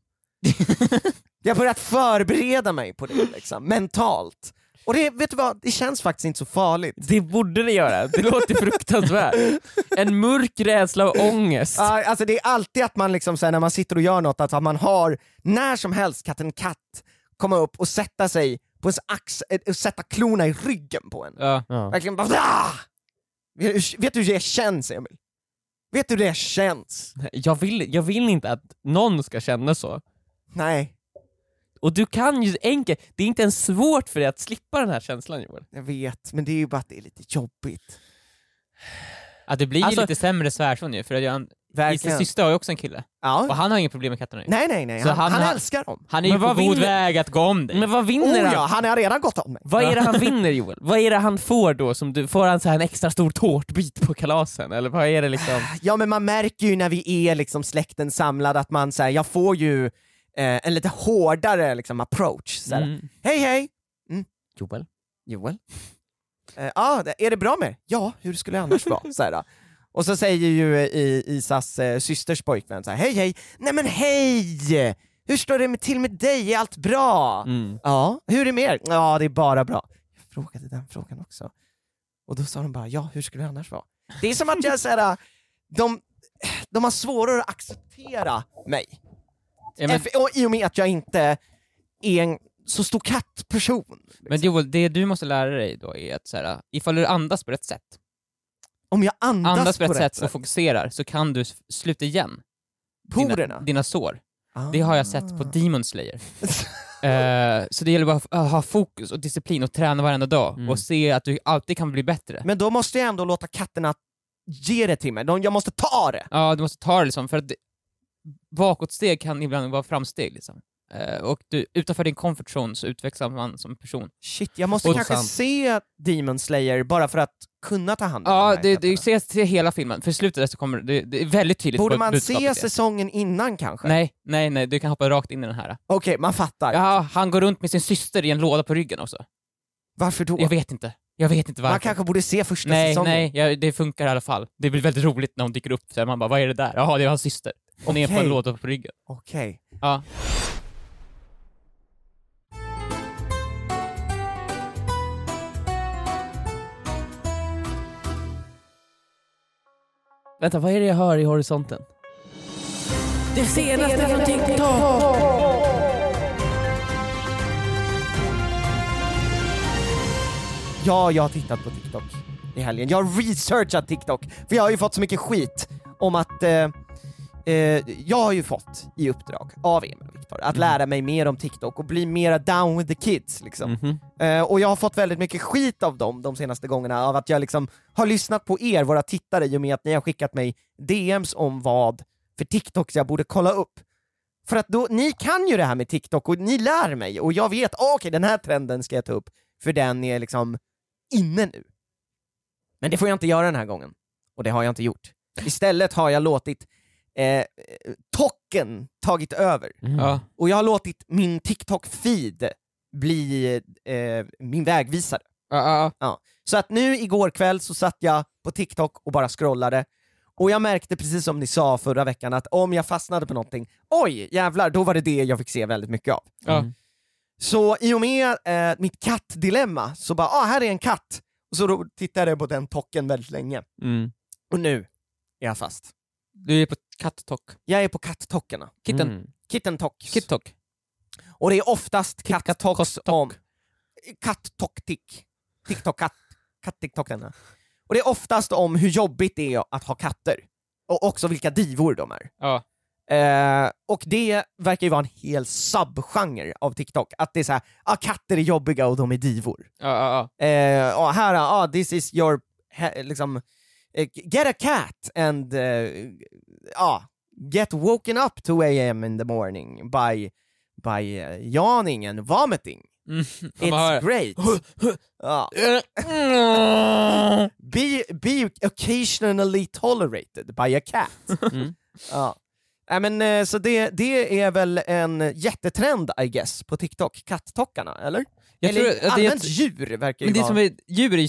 jag har börjat förbereda mig på det liksom, mentalt. Och det, vet du vad, det känns faktiskt inte så farligt. Det borde det göra, det låter fruktansvärt. En mörk rädsla och ångest. Ja, alltså det är alltid att man liksom, här, när man sitter och gör något, att man har när som helst katten katt komma upp och sätta sig på ens ax, och sätta klorna i ryggen på en. Ja. Ja. Verkligen bara ah! vet, vet du hur det känns Emil? Vet du hur det känns? Jag, vill, jag vill inte att någon ska känna så. Nej, Och du kan ju enkelt, det är inte ens svårt för dig att slippa den här känslan Joel. jag vet, men det är ju bara att det är lite jobbigt. Ja, det blir Alltså- ju lite sämre svärson ju, för att jag, Verkligen. Isas syster har ju också en kille, och Ja. han har inget problem med katterna. Nej nej nej, Så han, han, han älskar dem. Han är ju på god väg att gå om dig. Men vad vinner Oh han? ja, han har redan gått om mig. Vad är det han vinner Joel? Vad är det han får då? Som du, får han så här en extra stor tårtbit på kalasen? Eller vad är det liksom? Ja men man märker ju när vi är liksom släkten samlad att man säger jag får ju eh, en lite hårdare liksom, approach. Mm. Hej hej! Joel? Joel? Eh, ah, det- är det bra med Ja, hur skulle det annars vara? Så här, då. och så säger ju i, Isas eh, systers pojkvän så här, hej hej! Nej men hej! Hur står det med, till med dig? Är allt bra? Mm. Ja, hur är det med er? Ja, det är bara bra. Jag frågade den frågan också. Och då sa de bara, ja, hur skulle det annars vara? Det är som att jag säger, de, de har svårare att acceptera mig. Ja, men, och I och med att jag inte är en så stor kattperson. men Joel, det du måste lära dig då är att så här, ifall du andas på rätt sätt, Om jag andas, andas på rätt sätt, och fokuserar, så kan du sluta igen porerna. dina, dina sår. Det har jag sett på Demon Slayer. Eh, så det gäller bara att ha fokus och disciplin och träna varenda dag Mm. och se att du alltid kan bli bättre. Men då måste jag ändå låta katterna ge det till mig, De- jag måste ta det. Ja, du måste ta det liksom, för att det, bakåtsteg kan ibland vara framsteg liksom. Eh, och du, utanför din comfort zone så utvecklas man som person. Shit, jag måste Och kanske sant. se Demon Slayer bara för att kunna ta hand om Ja, det, det, se, se hela filmen, för i slutet så kommer det, det är väldigt tydligt Borde man se säsongen innan kanske? Nej, nej, nej, du kan hoppa rakt in i den här. Okej, man fattar. Ja, han går runt med sin syster i en låda på ryggen också. Varför då? Jag vet inte. Jag vet inte varför. Man kanske borde se första nej, säsongen. nej, ja, det funkar i alla fall. Det blir väldigt roligt när hon dyker upp, så man bara vad är det där? Jaha, det är hans syster. På Okej. en låda på ryggen. Okej. Ja. Vänta, vad är det jag hör i horisonten? Det senaste från TikTok! Ja, jag har tittat på TikTok i helgen. Jag har researchat TikTok, för jag har ju fått så mycket skit om att eh, jag har ju fått i uppdrag av Emil och Viktor att lära mig mer om TikTok och bli mera down with the kids liksom. Mhm. Eh, och jag har fått väldigt mycket skit av dem de senaste gångerna, av att jag liksom har lyssnat på er, våra tittare, i och med att ni har skickat mig DMs om vad för TikToks jag borde kolla upp. För att då, ni kan ju det här med TikTok och ni lär mig, och jag vet, ah, okej den här trenden ska jag ta upp, för den är liksom inne nu. Men det får jag inte göra den här gången, och det har jag inte gjort. Istället har jag låtit eh, Tocken tagit över, Mm. Ja. och jag har låtit min TikTok-feed bli eh, min vägvisare. Ja, ja, Så att nu igår kväll så satt jag på TikTok och bara scrollade, och jag märkte precis som ni sa förra veckan att om jag fastnade på någonting, oj jävlar, då var det det jag fick se väldigt mycket av. Mm. Så i och med eh, mitt kattdilemma, så bara ah, här är en katt, och så då tittade jag på den tocken väldigt länge. Mm. Och nu är jag fast. Du är på kattok. Jag är på kattockerna, Kitten. Mm. kittentox. Kittok. Och det är oftast katttox katt- om... Kattoktik. TikTok-katt. Katt-TikTokarna. Och det är oftast om hur jobbigt det är att ha katter. Och också vilka divor de är. Ja. Eh, och det verkar ju vara en hel subgenre av TikTok, att det är såhär, ah, katter är jobbiga och de är divor. Ja, ja, ja. Eh, och här, ah, this is your, liksom, get a cat and, eh, ah, get woken up 2 am in the morning by, by uh, yawning and vomiting. Mm. It's great. ja. be, be occasionally tolerated by a cat. Mm. ja. Nej, men, eh, så det, det är väl en jättetrend I guess på TikTok, kattockarna, eller? Jag eller tror att det är allmänt ett- djur verkar ju Men det vara... som är, djur är ju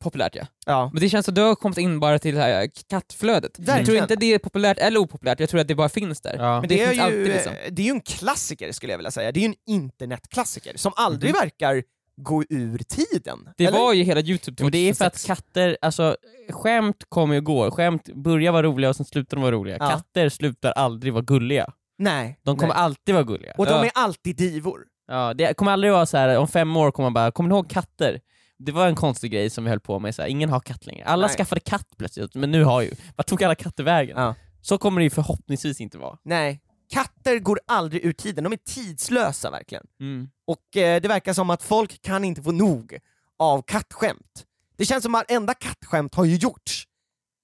populärt ja. Ja. Men det känns som att du har kommit in bara till här kattflödet. Jag tror Verkligen. inte det är populärt eller opopulärt, jag tror att det bara finns där. Ja. Men det det, är finns ju, alltid, liksom. det är ju en klassiker skulle jag vilja säga, det är ju en internetklassiker som aldrig verkar gå ur tiden. Det eller? var ju hela Youtube Men det är för att 2006. katter, alltså skämt kommer och går, skämt börjar vara roliga och sen slutar de vara roliga. Ja. Katter slutar aldrig vara gulliga. Nej. De kommer nej. alltid vara gulliga. Och de Ja. är alltid divor. Ja, det kommer aldrig vara så här. om fem år kommer man bara, kommer ni ihåg katter? Det var en konstig grej som vi höll på med, så här, ingen har katt längre. Alla Nej. skaffade katt plötsligt, men nu har ju, vart tog alla katter vägen? Ja. Så kommer det ju förhoppningsvis inte vara. Nej. Katter går aldrig ur tiden, de är tidslösa verkligen. Mm. Och eh, det verkar som att folk kan inte få nog av kattskämt. Det känns som att varenda kattskämt har ju gjorts,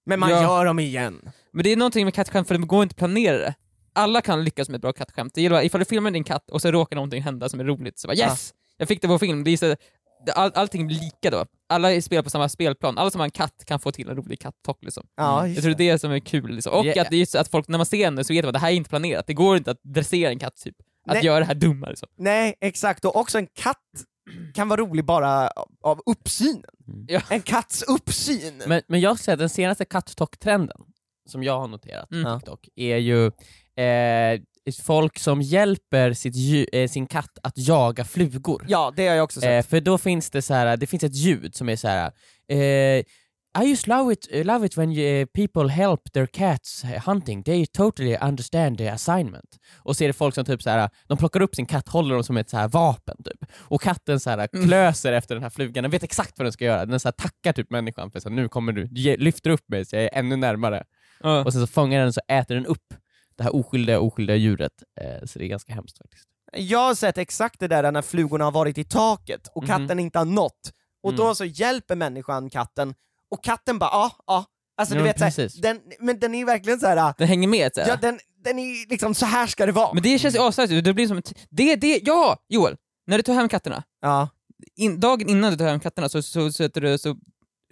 men man Ja. gör dem igen. Men det är någonting med kattskämt, för det går inte att planera det. Alla kan lyckas med ett bra kattskämt. Det gäller ifall du filmar din katt och så råkar någonting hända som är roligt, så bara yes! Jag fick det på film. Det är så, all, allting blir lika då. Alla spelar på samma spelplan. Alla som har en katt kan få till en rolig katt-talk liksom. Ja, Jag tror det är det som är kul liksom. Och Yeah. att det är att folk, när man ser den så vet man att det här är inte planerat. Det går inte att dressera en katt typ. Att Nej. göra det här dumma liksom. Nej, exakt. Och också en katt kan vara rolig bara av uppsynen. Ja. En katts uppsyn. Men, men jag säger att den senaste katt-talk-trenden, som jag har noterat Mm. på TikTok, är ju eh, folk som hjälper sitt, eh, sin katt att jaga flugor. Ja, det har jag också sett. Eh, för då finns det så här, det finns ett ljud som är så här. Eh, I just love it, uh, love it when uh, people help their cats uh, hunting, they totally understand the assignment. Och så är det folk som typ så här, de plockar upp sin katt, håller dem som ett så här vapen typ. Och katten så här klöser efter den här flugan, den vet exakt vad den ska göra, den så här tackar typ människan för så här, nu kommer du, ge, lyfter upp mig så jag är ännu närmare. Ja. Och sen så fångar den så äter den upp det här oskyldiga, oskyldiga djuret. Eh, så det är ganska hemskt faktiskt. Jag har sett exakt det där när flugorna har varit i taket och Mhm. katten inte har nått. Och Mm. då så hjälper människan katten, och katten bara ja, ja. Alltså Ja, du vet, så här, precis. den, men den är verkligen så här. Den hänger med så här. ja den, den är liksom, så här ska det vara. Men det känns ju asnice, det blir som ett... Det, det, ja! Joel! När du tar hem katterna, Ja. in, dagen innan du tar hem katterna så, så, så, så, du, så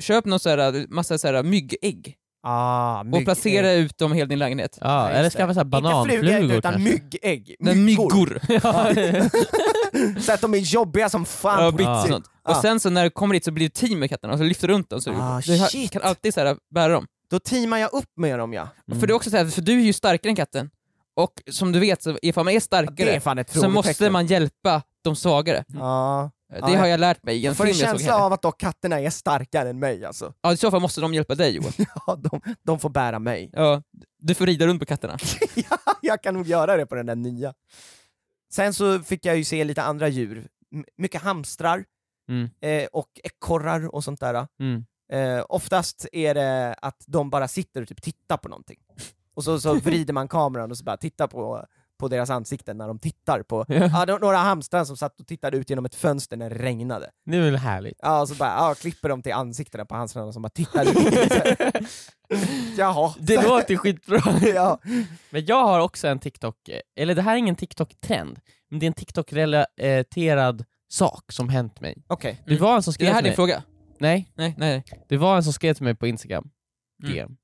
köp någon så här, massa så här myggägg Ah, och placera ut dem i hela din lägenhet. Ja, Ja, eller skaffa så här Inte bananflugor flugor utan kanske. myggägg. Myggor. så att de är jobbiga som fan Ja, på bits och sånt. Ja. Och sen så när du kommer dit så blir det team med katterna och så lyfter du runt dem så Ah, du shit. kan alltid så här, bära dem. Då teamar jag upp med dem ja. Mm. För det är också så här, för du är ju starkare än katten, och som du vet, så ifall man är är starkare fan ett så måste man hjälpa de svagare. Ja. Det Ja, har jag lärt mig Jag får en känsla av att då katterna är starkare än mig alltså. Ja, i så fall måste de hjälpa dig Joel. Ja, de, de får bära mig. Ja, du får rida runt på katterna. ja, jag kan nog göra det på den där nya. Sen så fick jag ju se lite andra djur, M- mycket hamstrar Mm. eh, och ekorrar och sånt där. Mm. Eh, oftast är det att de bara sitter och typ tittar på någonting. Och så, så vrider man kameran och så bara tittar på, på deras ansikten när de tittar på Ja. ja, det- några hamstrar som satt och tittade ut genom ett fönster när det regnade. Det är väl härligt. Ja, och så bara ja, klipper de till ansiktena på hamstrarna som bara tittar ut. Jaha. Det låter skitbra. ja. Men jag har också en TikTok, eller det här är ingen TikTok-trend, men det är en TikTok-relaterad sak som hänt mig. Okej. Det var en som Är skrev det här till din mig, fråga? nej, Nej, nej. det var en som skrev till mig på Instagram, Mm. DM,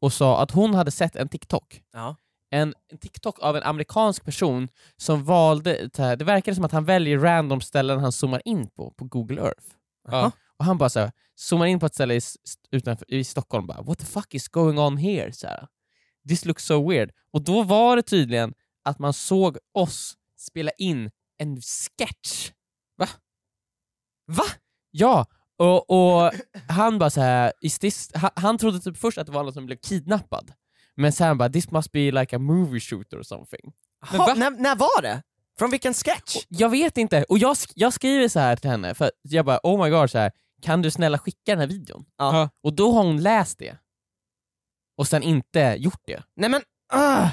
och sa att hon hade sett en TikTok Ja. En, en TikTok av en amerikansk person som valde, det verkade som att han väljer random ställen han zoomar in på, på Google Earth. Jaha. Och han bara så här, zoomar in på ett ställe i, utanför, i Stockholm bara “What the fuck is going on here?” så här. “This looks so weird”. Och då var det tydligen att man såg oss spela in en sketch. Va? Va? Ja, och, och han bara så här, is this, han, han trodde typ först att det var någon som blev kidnappad. Men sen bara “This must be like a movie shoot or something”. Ha, va? när, när var det? Från vilken sketch? Jag vet inte, och jag, sk- jag skriver så här till henne, för jag bara oh my god, så här, kan du snälla skicka den här videon? Ja. Och då har hon läst det, och sen inte gjort det. Nej men, ah.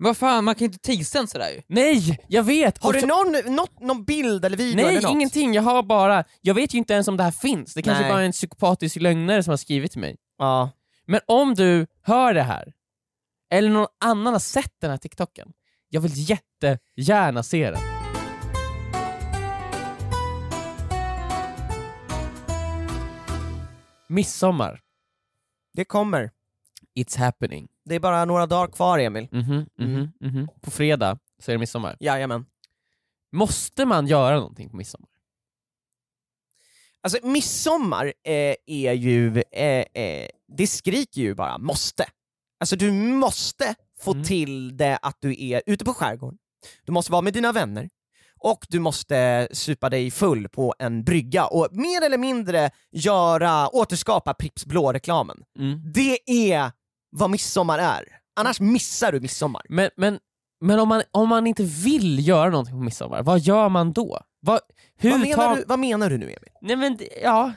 Vad fan, man kan ju inte tisa en sådär ju. Nej, jag vet! Har Och du så- någon, något, någon bild eller video Nej, eller något? ingenting, jag har bara, jag vet ju inte ens om det här finns, det kanske Nej. bara är en psykopatisk lögnare som har skrivit till mig. Ja. Men om du hör det här, eller någon annan har sett den här TikToken, jag vill jättegärna se den. Midsommar, Det kommer. it's happening. Det är bara några dagar kvar Emil. Mhm, mhm, mhm. På fredag så är det midsommar. Jajamän. Måste man göra någonting på midsommar? Alltså midsommar eh, är ju, eh, eh, det skriker ju bara måste. Alltså du måste få Mm. till det att du är ute på skärgården, du måste vara med dina vänner, och du måste supa dig full på en brygga och mer eller mindre göra, återskapa Pripps blå-reklamen. Mm. Det är vad midsommar är. Annars missar du midsommar. Men, men, men om, man, om man inte vill göra någonting på midsommar, vad gör man då? Vad, Vad menar, tar... du, vad menar du nu Emil? Nej men ja,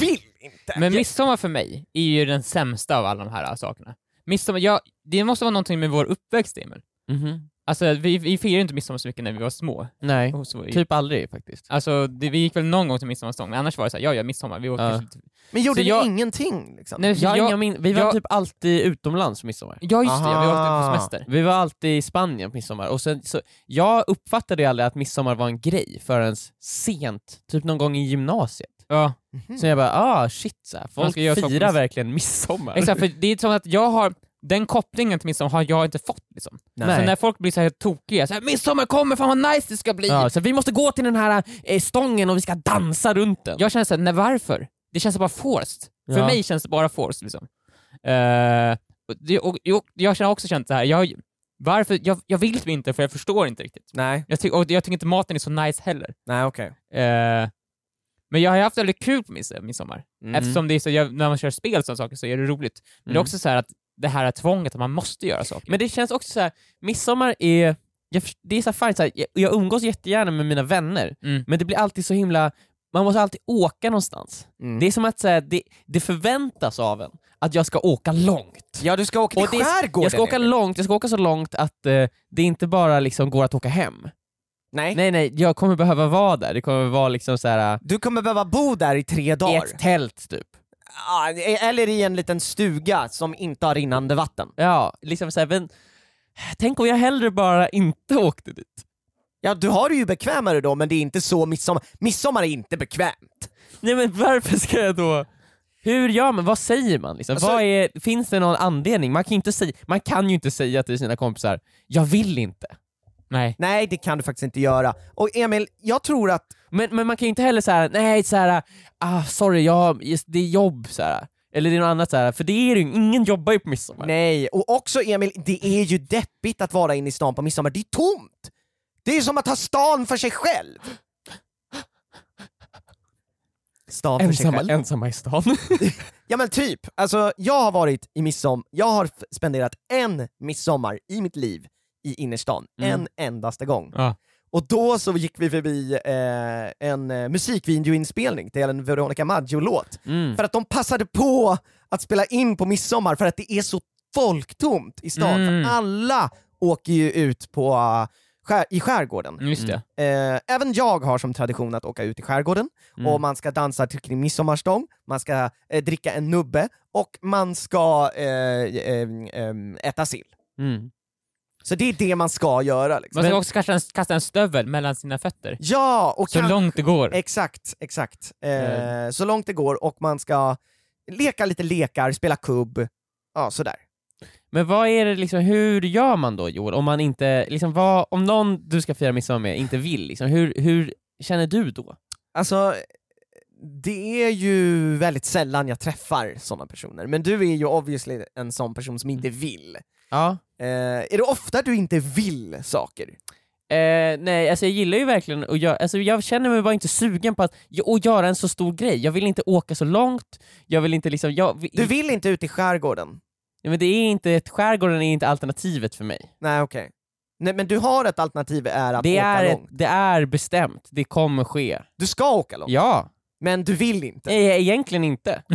Vill inte! Men midsommar för mig är ju den sämsta av alla de här sakerna. Midsommar, ja, det måste vara någonting med vår uppväxt Emil. Mhm. Alltså vi, vi firade inte midsommar så mycket när vi var små. nej. Så, Typ aldrig faktiskt. Alltså det, vi gick väl någon gång till midsommarstång, men annars var det såhär, ja ja midsommar, vi åkte Ja. till- Men gjorde Så ni jag- ingenting? Liksom? Nej, Jag, jag- min- vi var jag- typ alltid utomlands på midsommar. Ja just det, ja, vi åkte Aha. på semester. Vi var alltid i Spanien på midsommar, och sen, så, jag uppfattade aldrig att midsommar var en grej förrän sent, typ någon gång i gymnasiet. Ja, Mhm. Så jag bara ah shit, så här, folk firar verkligen midsommar. exakt, för det är som att jag har, den kopplingen till midsommar har jag inte fått liksom. Nej. Så när folk blir så här tokiga, så här, midsommar kommer, fan vad nice det ska bli! Ja, så vi måste gå till den här eh, stången och vi ska dansa runt den. Jag känner såhär, nej varför? Det känns bara forced. För Ja. mig känns det bara forced liksom. Eh, och och, och, jag har också känt så här. Jag, varför? Jag, jag vill typ inte för jag förstår inte riktigt. Nej, Jag, ty, och jag tycker inte maten är så nice heller. nej okej. Eh, men jag har haft väldigt kul på mids, midsommar. Mm. Eftersom det är så, när man kör spel och sådana saker så är det roligt. Men det är Mm. också så här att det här är tvånget att man måste göra saker. Men det känns också så här, midsommar är, jag, det är så här så här, jag, jag umgås jättegärna med mina vänner, Mm. men det blir alltid så himla, man måste alltid åka någonstans. Mm. Det är som att så här, det, det förväntas av en att jag ska åka långt. Ja, du ska åka till skärgården Jag ska åka långt, jag ska åka så långt att eh, det inte bara liksom går att åka hem. Nej. Nej nej, jag kommer behöva vara där, det kommer vara liksom så här Du kommer behöva bo där i tre i dagar. ett tält typ. Ja, eller i en liten stuga som inte har rinnande vatten. Ja, liksom så här, men tänk om jag hellre bara inte åkte dit. Ja, du har det ju bekvämare då, men det är inte så midsommar. Midsommar är inte bekvämt. Nej men varför ska jag då... Hur gör man? Vad säger man? Liksom? Alltså- Vad är, finns det någon anledning? Man kan, inte säga, man kan ju inte säga till sina kompisar, jag vill inte. Nej. Nej, det kan du faktiskt inte göra. Och Emil, jag tror att Men, men man kan ju inte heller säga nej så här, ah, sorry, jag, det är jobb, så här. eller det är något annat, så här. för det är ju, ingen jobbar ju på midsommar. Nej, och också Emil, det är ju deppigt att vara inne i stan på midsommar, det är tomt! Det är som att ha stan för sig själv! Stan för sig Ensamma, själv? ensamma i stan. Ja men typ, alltså jag har varit i midsommar, jag har spenderat en midsommar i mitt liv i innerstan, Mm. en endaste gång. Ja. Och då så gick vi förbi eh, en eh, musikvideoinspelning till en Veronica Maggio-låt, Mm. för att de passade på att spela in på midsommar för att det är så folktomt i stan, Mm. för alla åker ju ut på, uh, skär, i skärgården. Det. Eh, även jag har som tradition att åka ut i skärgården, Mm. och man ska dansa till kring midsommarstång, man ska eh, dricka en nubbe, och man ska eh, eh, eh, äta sill. Mm. Så det är det man ska göra. Liksom. Man ska också kasta en, kasta en stövel mellan sina fötter. Ja, och Så kan- långt det går. Exakt, exakt. Eh, Eh. Så långt det går, och man ska leka lite lekar, spela kubb, ja sådär. Men vad är det liksom, hur gör man då Joel, om man inte, liksom, vad, om någon du ska fira midsommar med inte vill, liksom, hur, hur känner du då? Alltså, det är ju väldigt sällan jag träffar sådana personer, men du är ju obviously en sån person som inte vill. Ja. Eh, är det ofta du inte vill saker? Eh, nej, alltså jag gillar ju verkligen att göra, alltså jag känner mig bara inte sugen på att, att göra en så stor grej. Jag vill inte åka så långt, jag vill inte liksom, jag, Du vill inte ut i skärgården? Ja, men det är inte, skärgården är inte alternativet för mig. Nej okej. Nej men du har ett alternativ är att Det åka är, långt. det är bestämt, det kommer ske. Du ska åka långt, Ja, men du vill inte. nej, egentligen inte.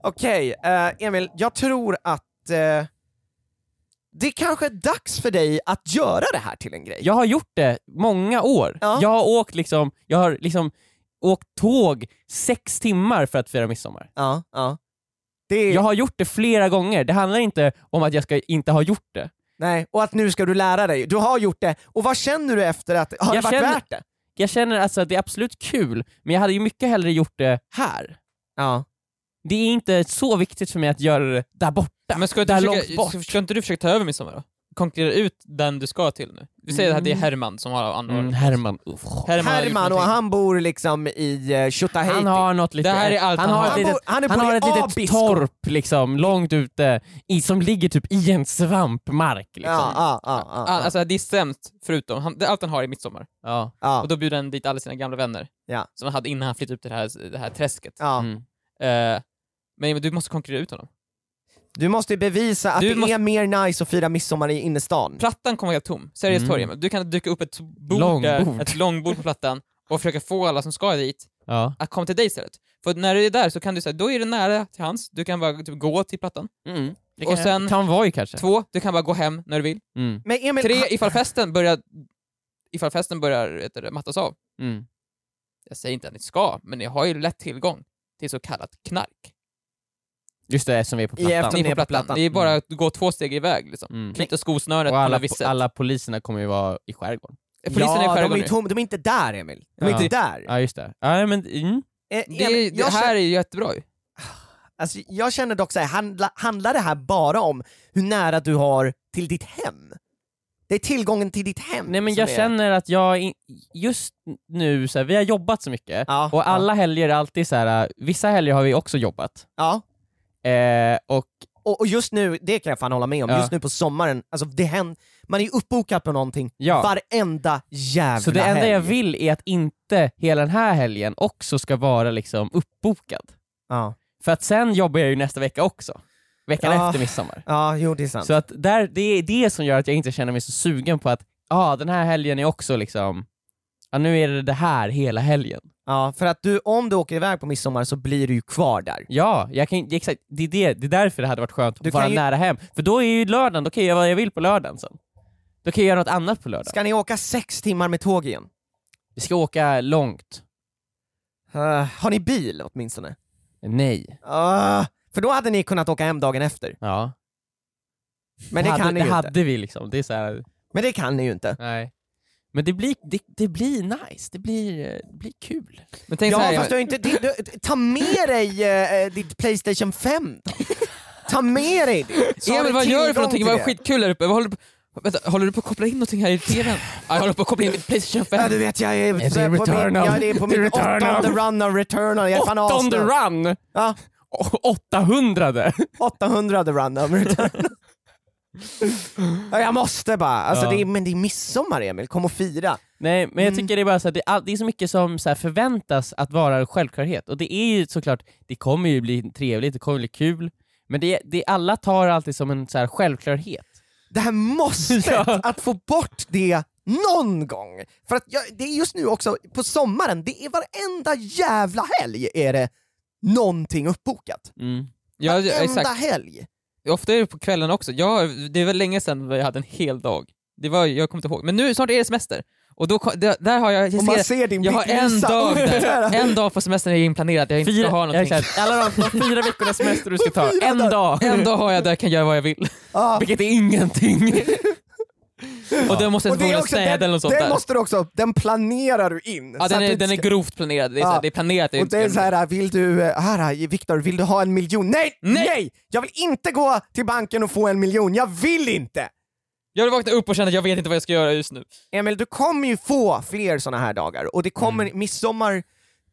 Okej, eh, Emil, jag tror att eh, det kanske är dags för dig att göra det här till en grej. Jag har gjort det många år. Ja. Jag har åkt liksom, jag har liksom åkt tåg sex timmar för att fira midsommar. Ja, ja. Det Jag har gjort det flera gånger, det handlar inte om att jag ska inte ha gjort det. Nej, och att nu ska du lära dig. Du har gjort det, och vad känner du efter att, har Jag det varit känner- värt det? Jag känner alltså att det är absolut kul, men jag hade ju mycket hellre gjort det här. Ja. Det är inte så viktigt för mig att göra det där borta. Men ska, där du långt försöka, bort. ska, ska inte du försöka ta över midsommar då? Konkurrera ut den du ska till nu. Vi säger att det är Herman som har ansvaret. Mm, Herman, uff. Herman, Herman och han bor liksom i uh, Tjotahejti. Han har något lite, Det här är allt han han har har. ett Han litet, bor- han är han på har ett litet Abisko. torp liksom, långt ute, i, som ligger typ i en svampmark liksom. Ja, ja, ja, ja, Ah, Alltså det är sämst förutom, han, det, allt han har är midsommar. Ja. ja, Och då bjuder han dit alla sina gamla vänner. Ja. Som han hade innan han flyttade upp till det här, det här träsket. ja. Mm. Eh, men du måste konkurrera ut honom. Du måste ju bevisa att Du det måste- är mer nice att fira midsommar i innerstan. Plattan kommer vara helt tom. Sergels Mm. torg, Emil. du kan dyka upp ett bord, Långbord. Där, ett långbord på plattan och försöka få alla som ska dit Ja. att komma till dig istället. För när du är där så kan du säga, då är det nära till hans, du kan bara typ, gå till plattan. Mm. Det Och kan, sen- kan vara ju kanske. Två, du kan bara gå hem när du vill. Mm. Men Emil, Tre, ifall festen börjar, ifall festen börjar vet du, mattas av. Mm. Jag säger inte att ni ska, men ni har ju lätt tillgång till så kallat knark. Just det, som vi är på plattan. efter- Ni ner på på plattan. Det är bara att gå två steg iväg liksom. Mm. Knyta skosnöret Och på alla, visst sätt. alla poliserna kommer ju vara i skärgården. Polisen ja, är i de, skärgården är nu. tom, de är inte där Emil. De är Ja. inte där. Ja, just det. Ja, men, mm. Eh, Det, Emil, det jag, här känner, är ju jättebra ju. alltså, jag känner dock såhär, handla, handlar det här bara om hur nära du har till ditt hem? Det är tillgången till ditt hem Nej men jag är... känner att jag, in, just nu, så här, vi har jobbat så mycket, Ja, och alla helger är alltid så här. vissa helger har vi också jobbat, Ja, eh, och och, och just nu, det kan jag fan hålla med om, Ja. just nu på sommaren, alltså det händer, man är ju uppbokad på någonting ja. varenda jävla Så det enda helg. jag vill är att inte hela den här helgen också ska vara liksom uppbokad. Ja, För att sen jobbar jag ju nästa vecka också, veckan Ja. efter midsommar. ja jo det är sant. Så att där, det är det som gör att jag inte känner mig så sugen på att, ja ah, den här helgen är också liksom, ja nu är det det här hela helgen. Ja, för att du, om du åker iväg på midsommar så blir du ju kvar där. Ja, jag kan, exakt, det, är det, det är därför det hade varit skönt Du att vara kan ju- nära hem, för då är ju lördagen, då kan jag göra vad jag vill på lördagen sen. Då kan jag göra något annat på lördagen. Ska ni åka sex timmar med tåg igen? Vi ska åka långt. Uh, har ni bil åtminstone? Nej. Uh, för då hade ni kunnat åka hem dagen efter. Ja. Men det, hade, kan ni det ju hade inte. vi liksom, det är så här, Men det kan ni ju inte. nej. Men det blir, det, det blir nice, det blir, eh, det blir kul. Men tänk Ja så här, fast du har inte, du, du, ta med dig eh, ditt Playstation 5 då. Ta med dig det! Emil du vad gör du för någonting? det. skitkul där uppe. Vad håller, du på, vänta, håller du på att koppla in någonting här i tvn? Ja, jag håller på att koppla in mitt Playstation 5. Ja du vet jag är, det är på min, Returnal? ja, det är på min Returnal. åttonde run av Returnal, jag är fan Åttonde run! Ja, 800 800 run av Returnal. Ja, jag måste bara, alltså, Ja. det är, men det är midsommar Emil, kom och fira. Nej men jag Mm. tycker det är bara så att det, är all, det är så mycket som så här förväntas att vara en självklarhet, och det är ju såklart, det kommer ju bli trevligt, det kommer bli kul, men det, det alla tar alltid som en så här självklarhet. Det här måste, Ja. att få bort det någon gång! För att jag, det är just nu också, på sommaren, det är varenda jävla helg är det någonting uppbokat. Mm. Ja, Varenda exakt. helg! Ofta är det på kvällen också. Jag, det var länge sedan jag hade en hel dag. Det var, jag kommer inte ihåg. Men nu snart är det semester. Och då, där, där har jag, jag, ser, ser din jag har en dag där. En dag på semestern är inplanerad, jag inte Fyra, ska ha någonting. sagt, alla de, de fyra veckornas semester du ska ta, en dag! En dag har jag där jag kan göra vad jag vill. Ja. Vilket är ingenting. Och då måste Och det är få också, städa den, eller något sånt den måste du också, den planerar du in. Ja, så den är, den är grovt planerad. Det är, så Ja. här, det är planerat. Och det är så här, vill du, eh, här Viktor, vill du ha en miljon? Nej, nej! Nej! Jag vill inte gå till banken och få en miljon, jag vill inte! Jag vill vakna upp och känna att jag vet inte vad jag ska göra just nu. Emil, du kommer ju få fler såna här dagar, och det kommer, Mm. midsommar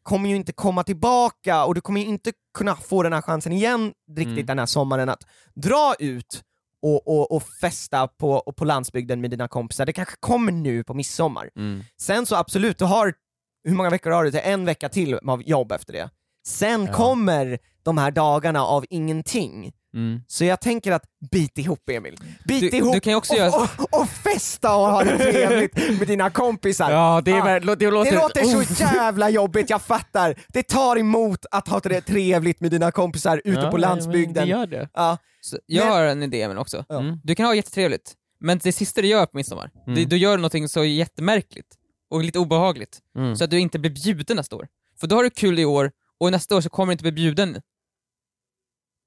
kommer ju inte komma tillbaka, och du kommer inte kunna få den här chansen igen riktigt Mm. den här sommaren att dra ut och, och, och festa på, och på landsbygden med dina kompisar. Det kanske kommer nu på midsommar. Mm. Sen så absolut, du har, hur många veckor har du? En vecka till av jobb efter det. Sen Ja. kommer de här dagarna av ingenting. Mm. Så jag tänker att bit ihop Emil. Bit Du- ihop du och, göra- och, och festa och ha det trevligt med dina kompisar. Ja, det, är, Ja. väl- det låter... Det låter oh. så jävla jobbigt, jag fattar. Det tar emot att ha det trevligt med dina kompisar ute Ja, på landsbygden. Det gör det. Ja. Så jag Men- har en idé men också. Ja. Mm. Du kan ha jättetrevligt, men det sista du gör på midsommar, Mm. det, du gör någonting så jättemärkligt och lite obehagligt, Mm. så att du inte blir bjuden nästa år. För då har du kul i år, och nästa år så kommer du inte bli bjuden.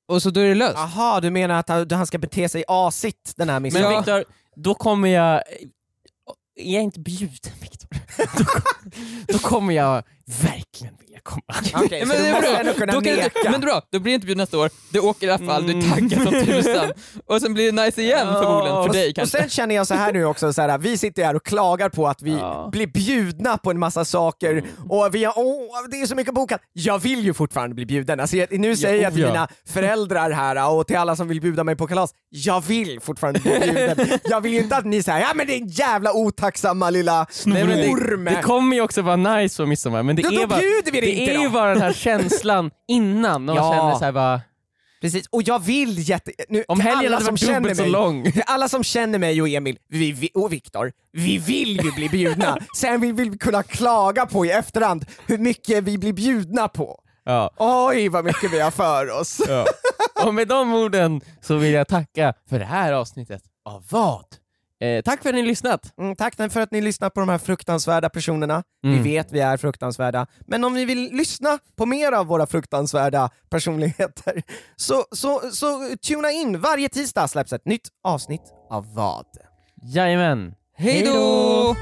Och så då är det löst. Aha, du menar att han- ska bete sig asigt den här Men. Viktor, då kommer jag... Är jag inte bjuden Viktor? Då, då kommer jag verkligen vilja komma. Okej, så men, du måste ändå bra. kunna Då kan du, men bra, då blir det inte bjuden nästa år. Du åker i alla fall, du är Mm. taggad som tusan. Och sen blir det nice igen förmodligen, för och- dig Och kanske. sen känner jag så här nu också, så här, vi sitter här och klagar på att vi Ja. blir bjudna på en massa saker Mm. och vi har, åh, det är så mycket bokat. Jag vill ju fortfarande bli bjuden. Alltså, jag, nu säger jag till oh ja. mina föräldrar här och till alla som vill bjuda mig på kalas, jag vill fortfarande bli bjuden. jag vill ju inte att ni säger ja men det är en jävla otacksamma lilla orm. det kommer ju också vara nice på midsommar, men det Då- då är bara, bjuder vi dig det inte är ju då. bara den här känslan innan, när man Ja. känner såhär bara, Precis, och jag vill jätte... Nu, om till helgen alla hade som varit känner dubbelt så mig, lång. Till alla som känner mig och Emil vi, vi, och Viktor, vi vill ju bli bjudna. Sen vill vi kunna klaga på i efterhand hur mycket vi blir bjudna på. Ja. Oj vad mycket vi har för oss. Och med de orden så vill jag tacka för det här avsnittet av vad? Eh, tack för att ni har lyssnat! Mm, tack för att ni lyssnar på de här fruktansvärda personerna. Mm. Vi vet vi är fruktansvärda, men om ni vill lyssna på mer av våra fruktansvärda personligheter så, så, så tuna in. Varje tisdag släpps ett nytt avsnitt av vad? Jajamän! Hej då!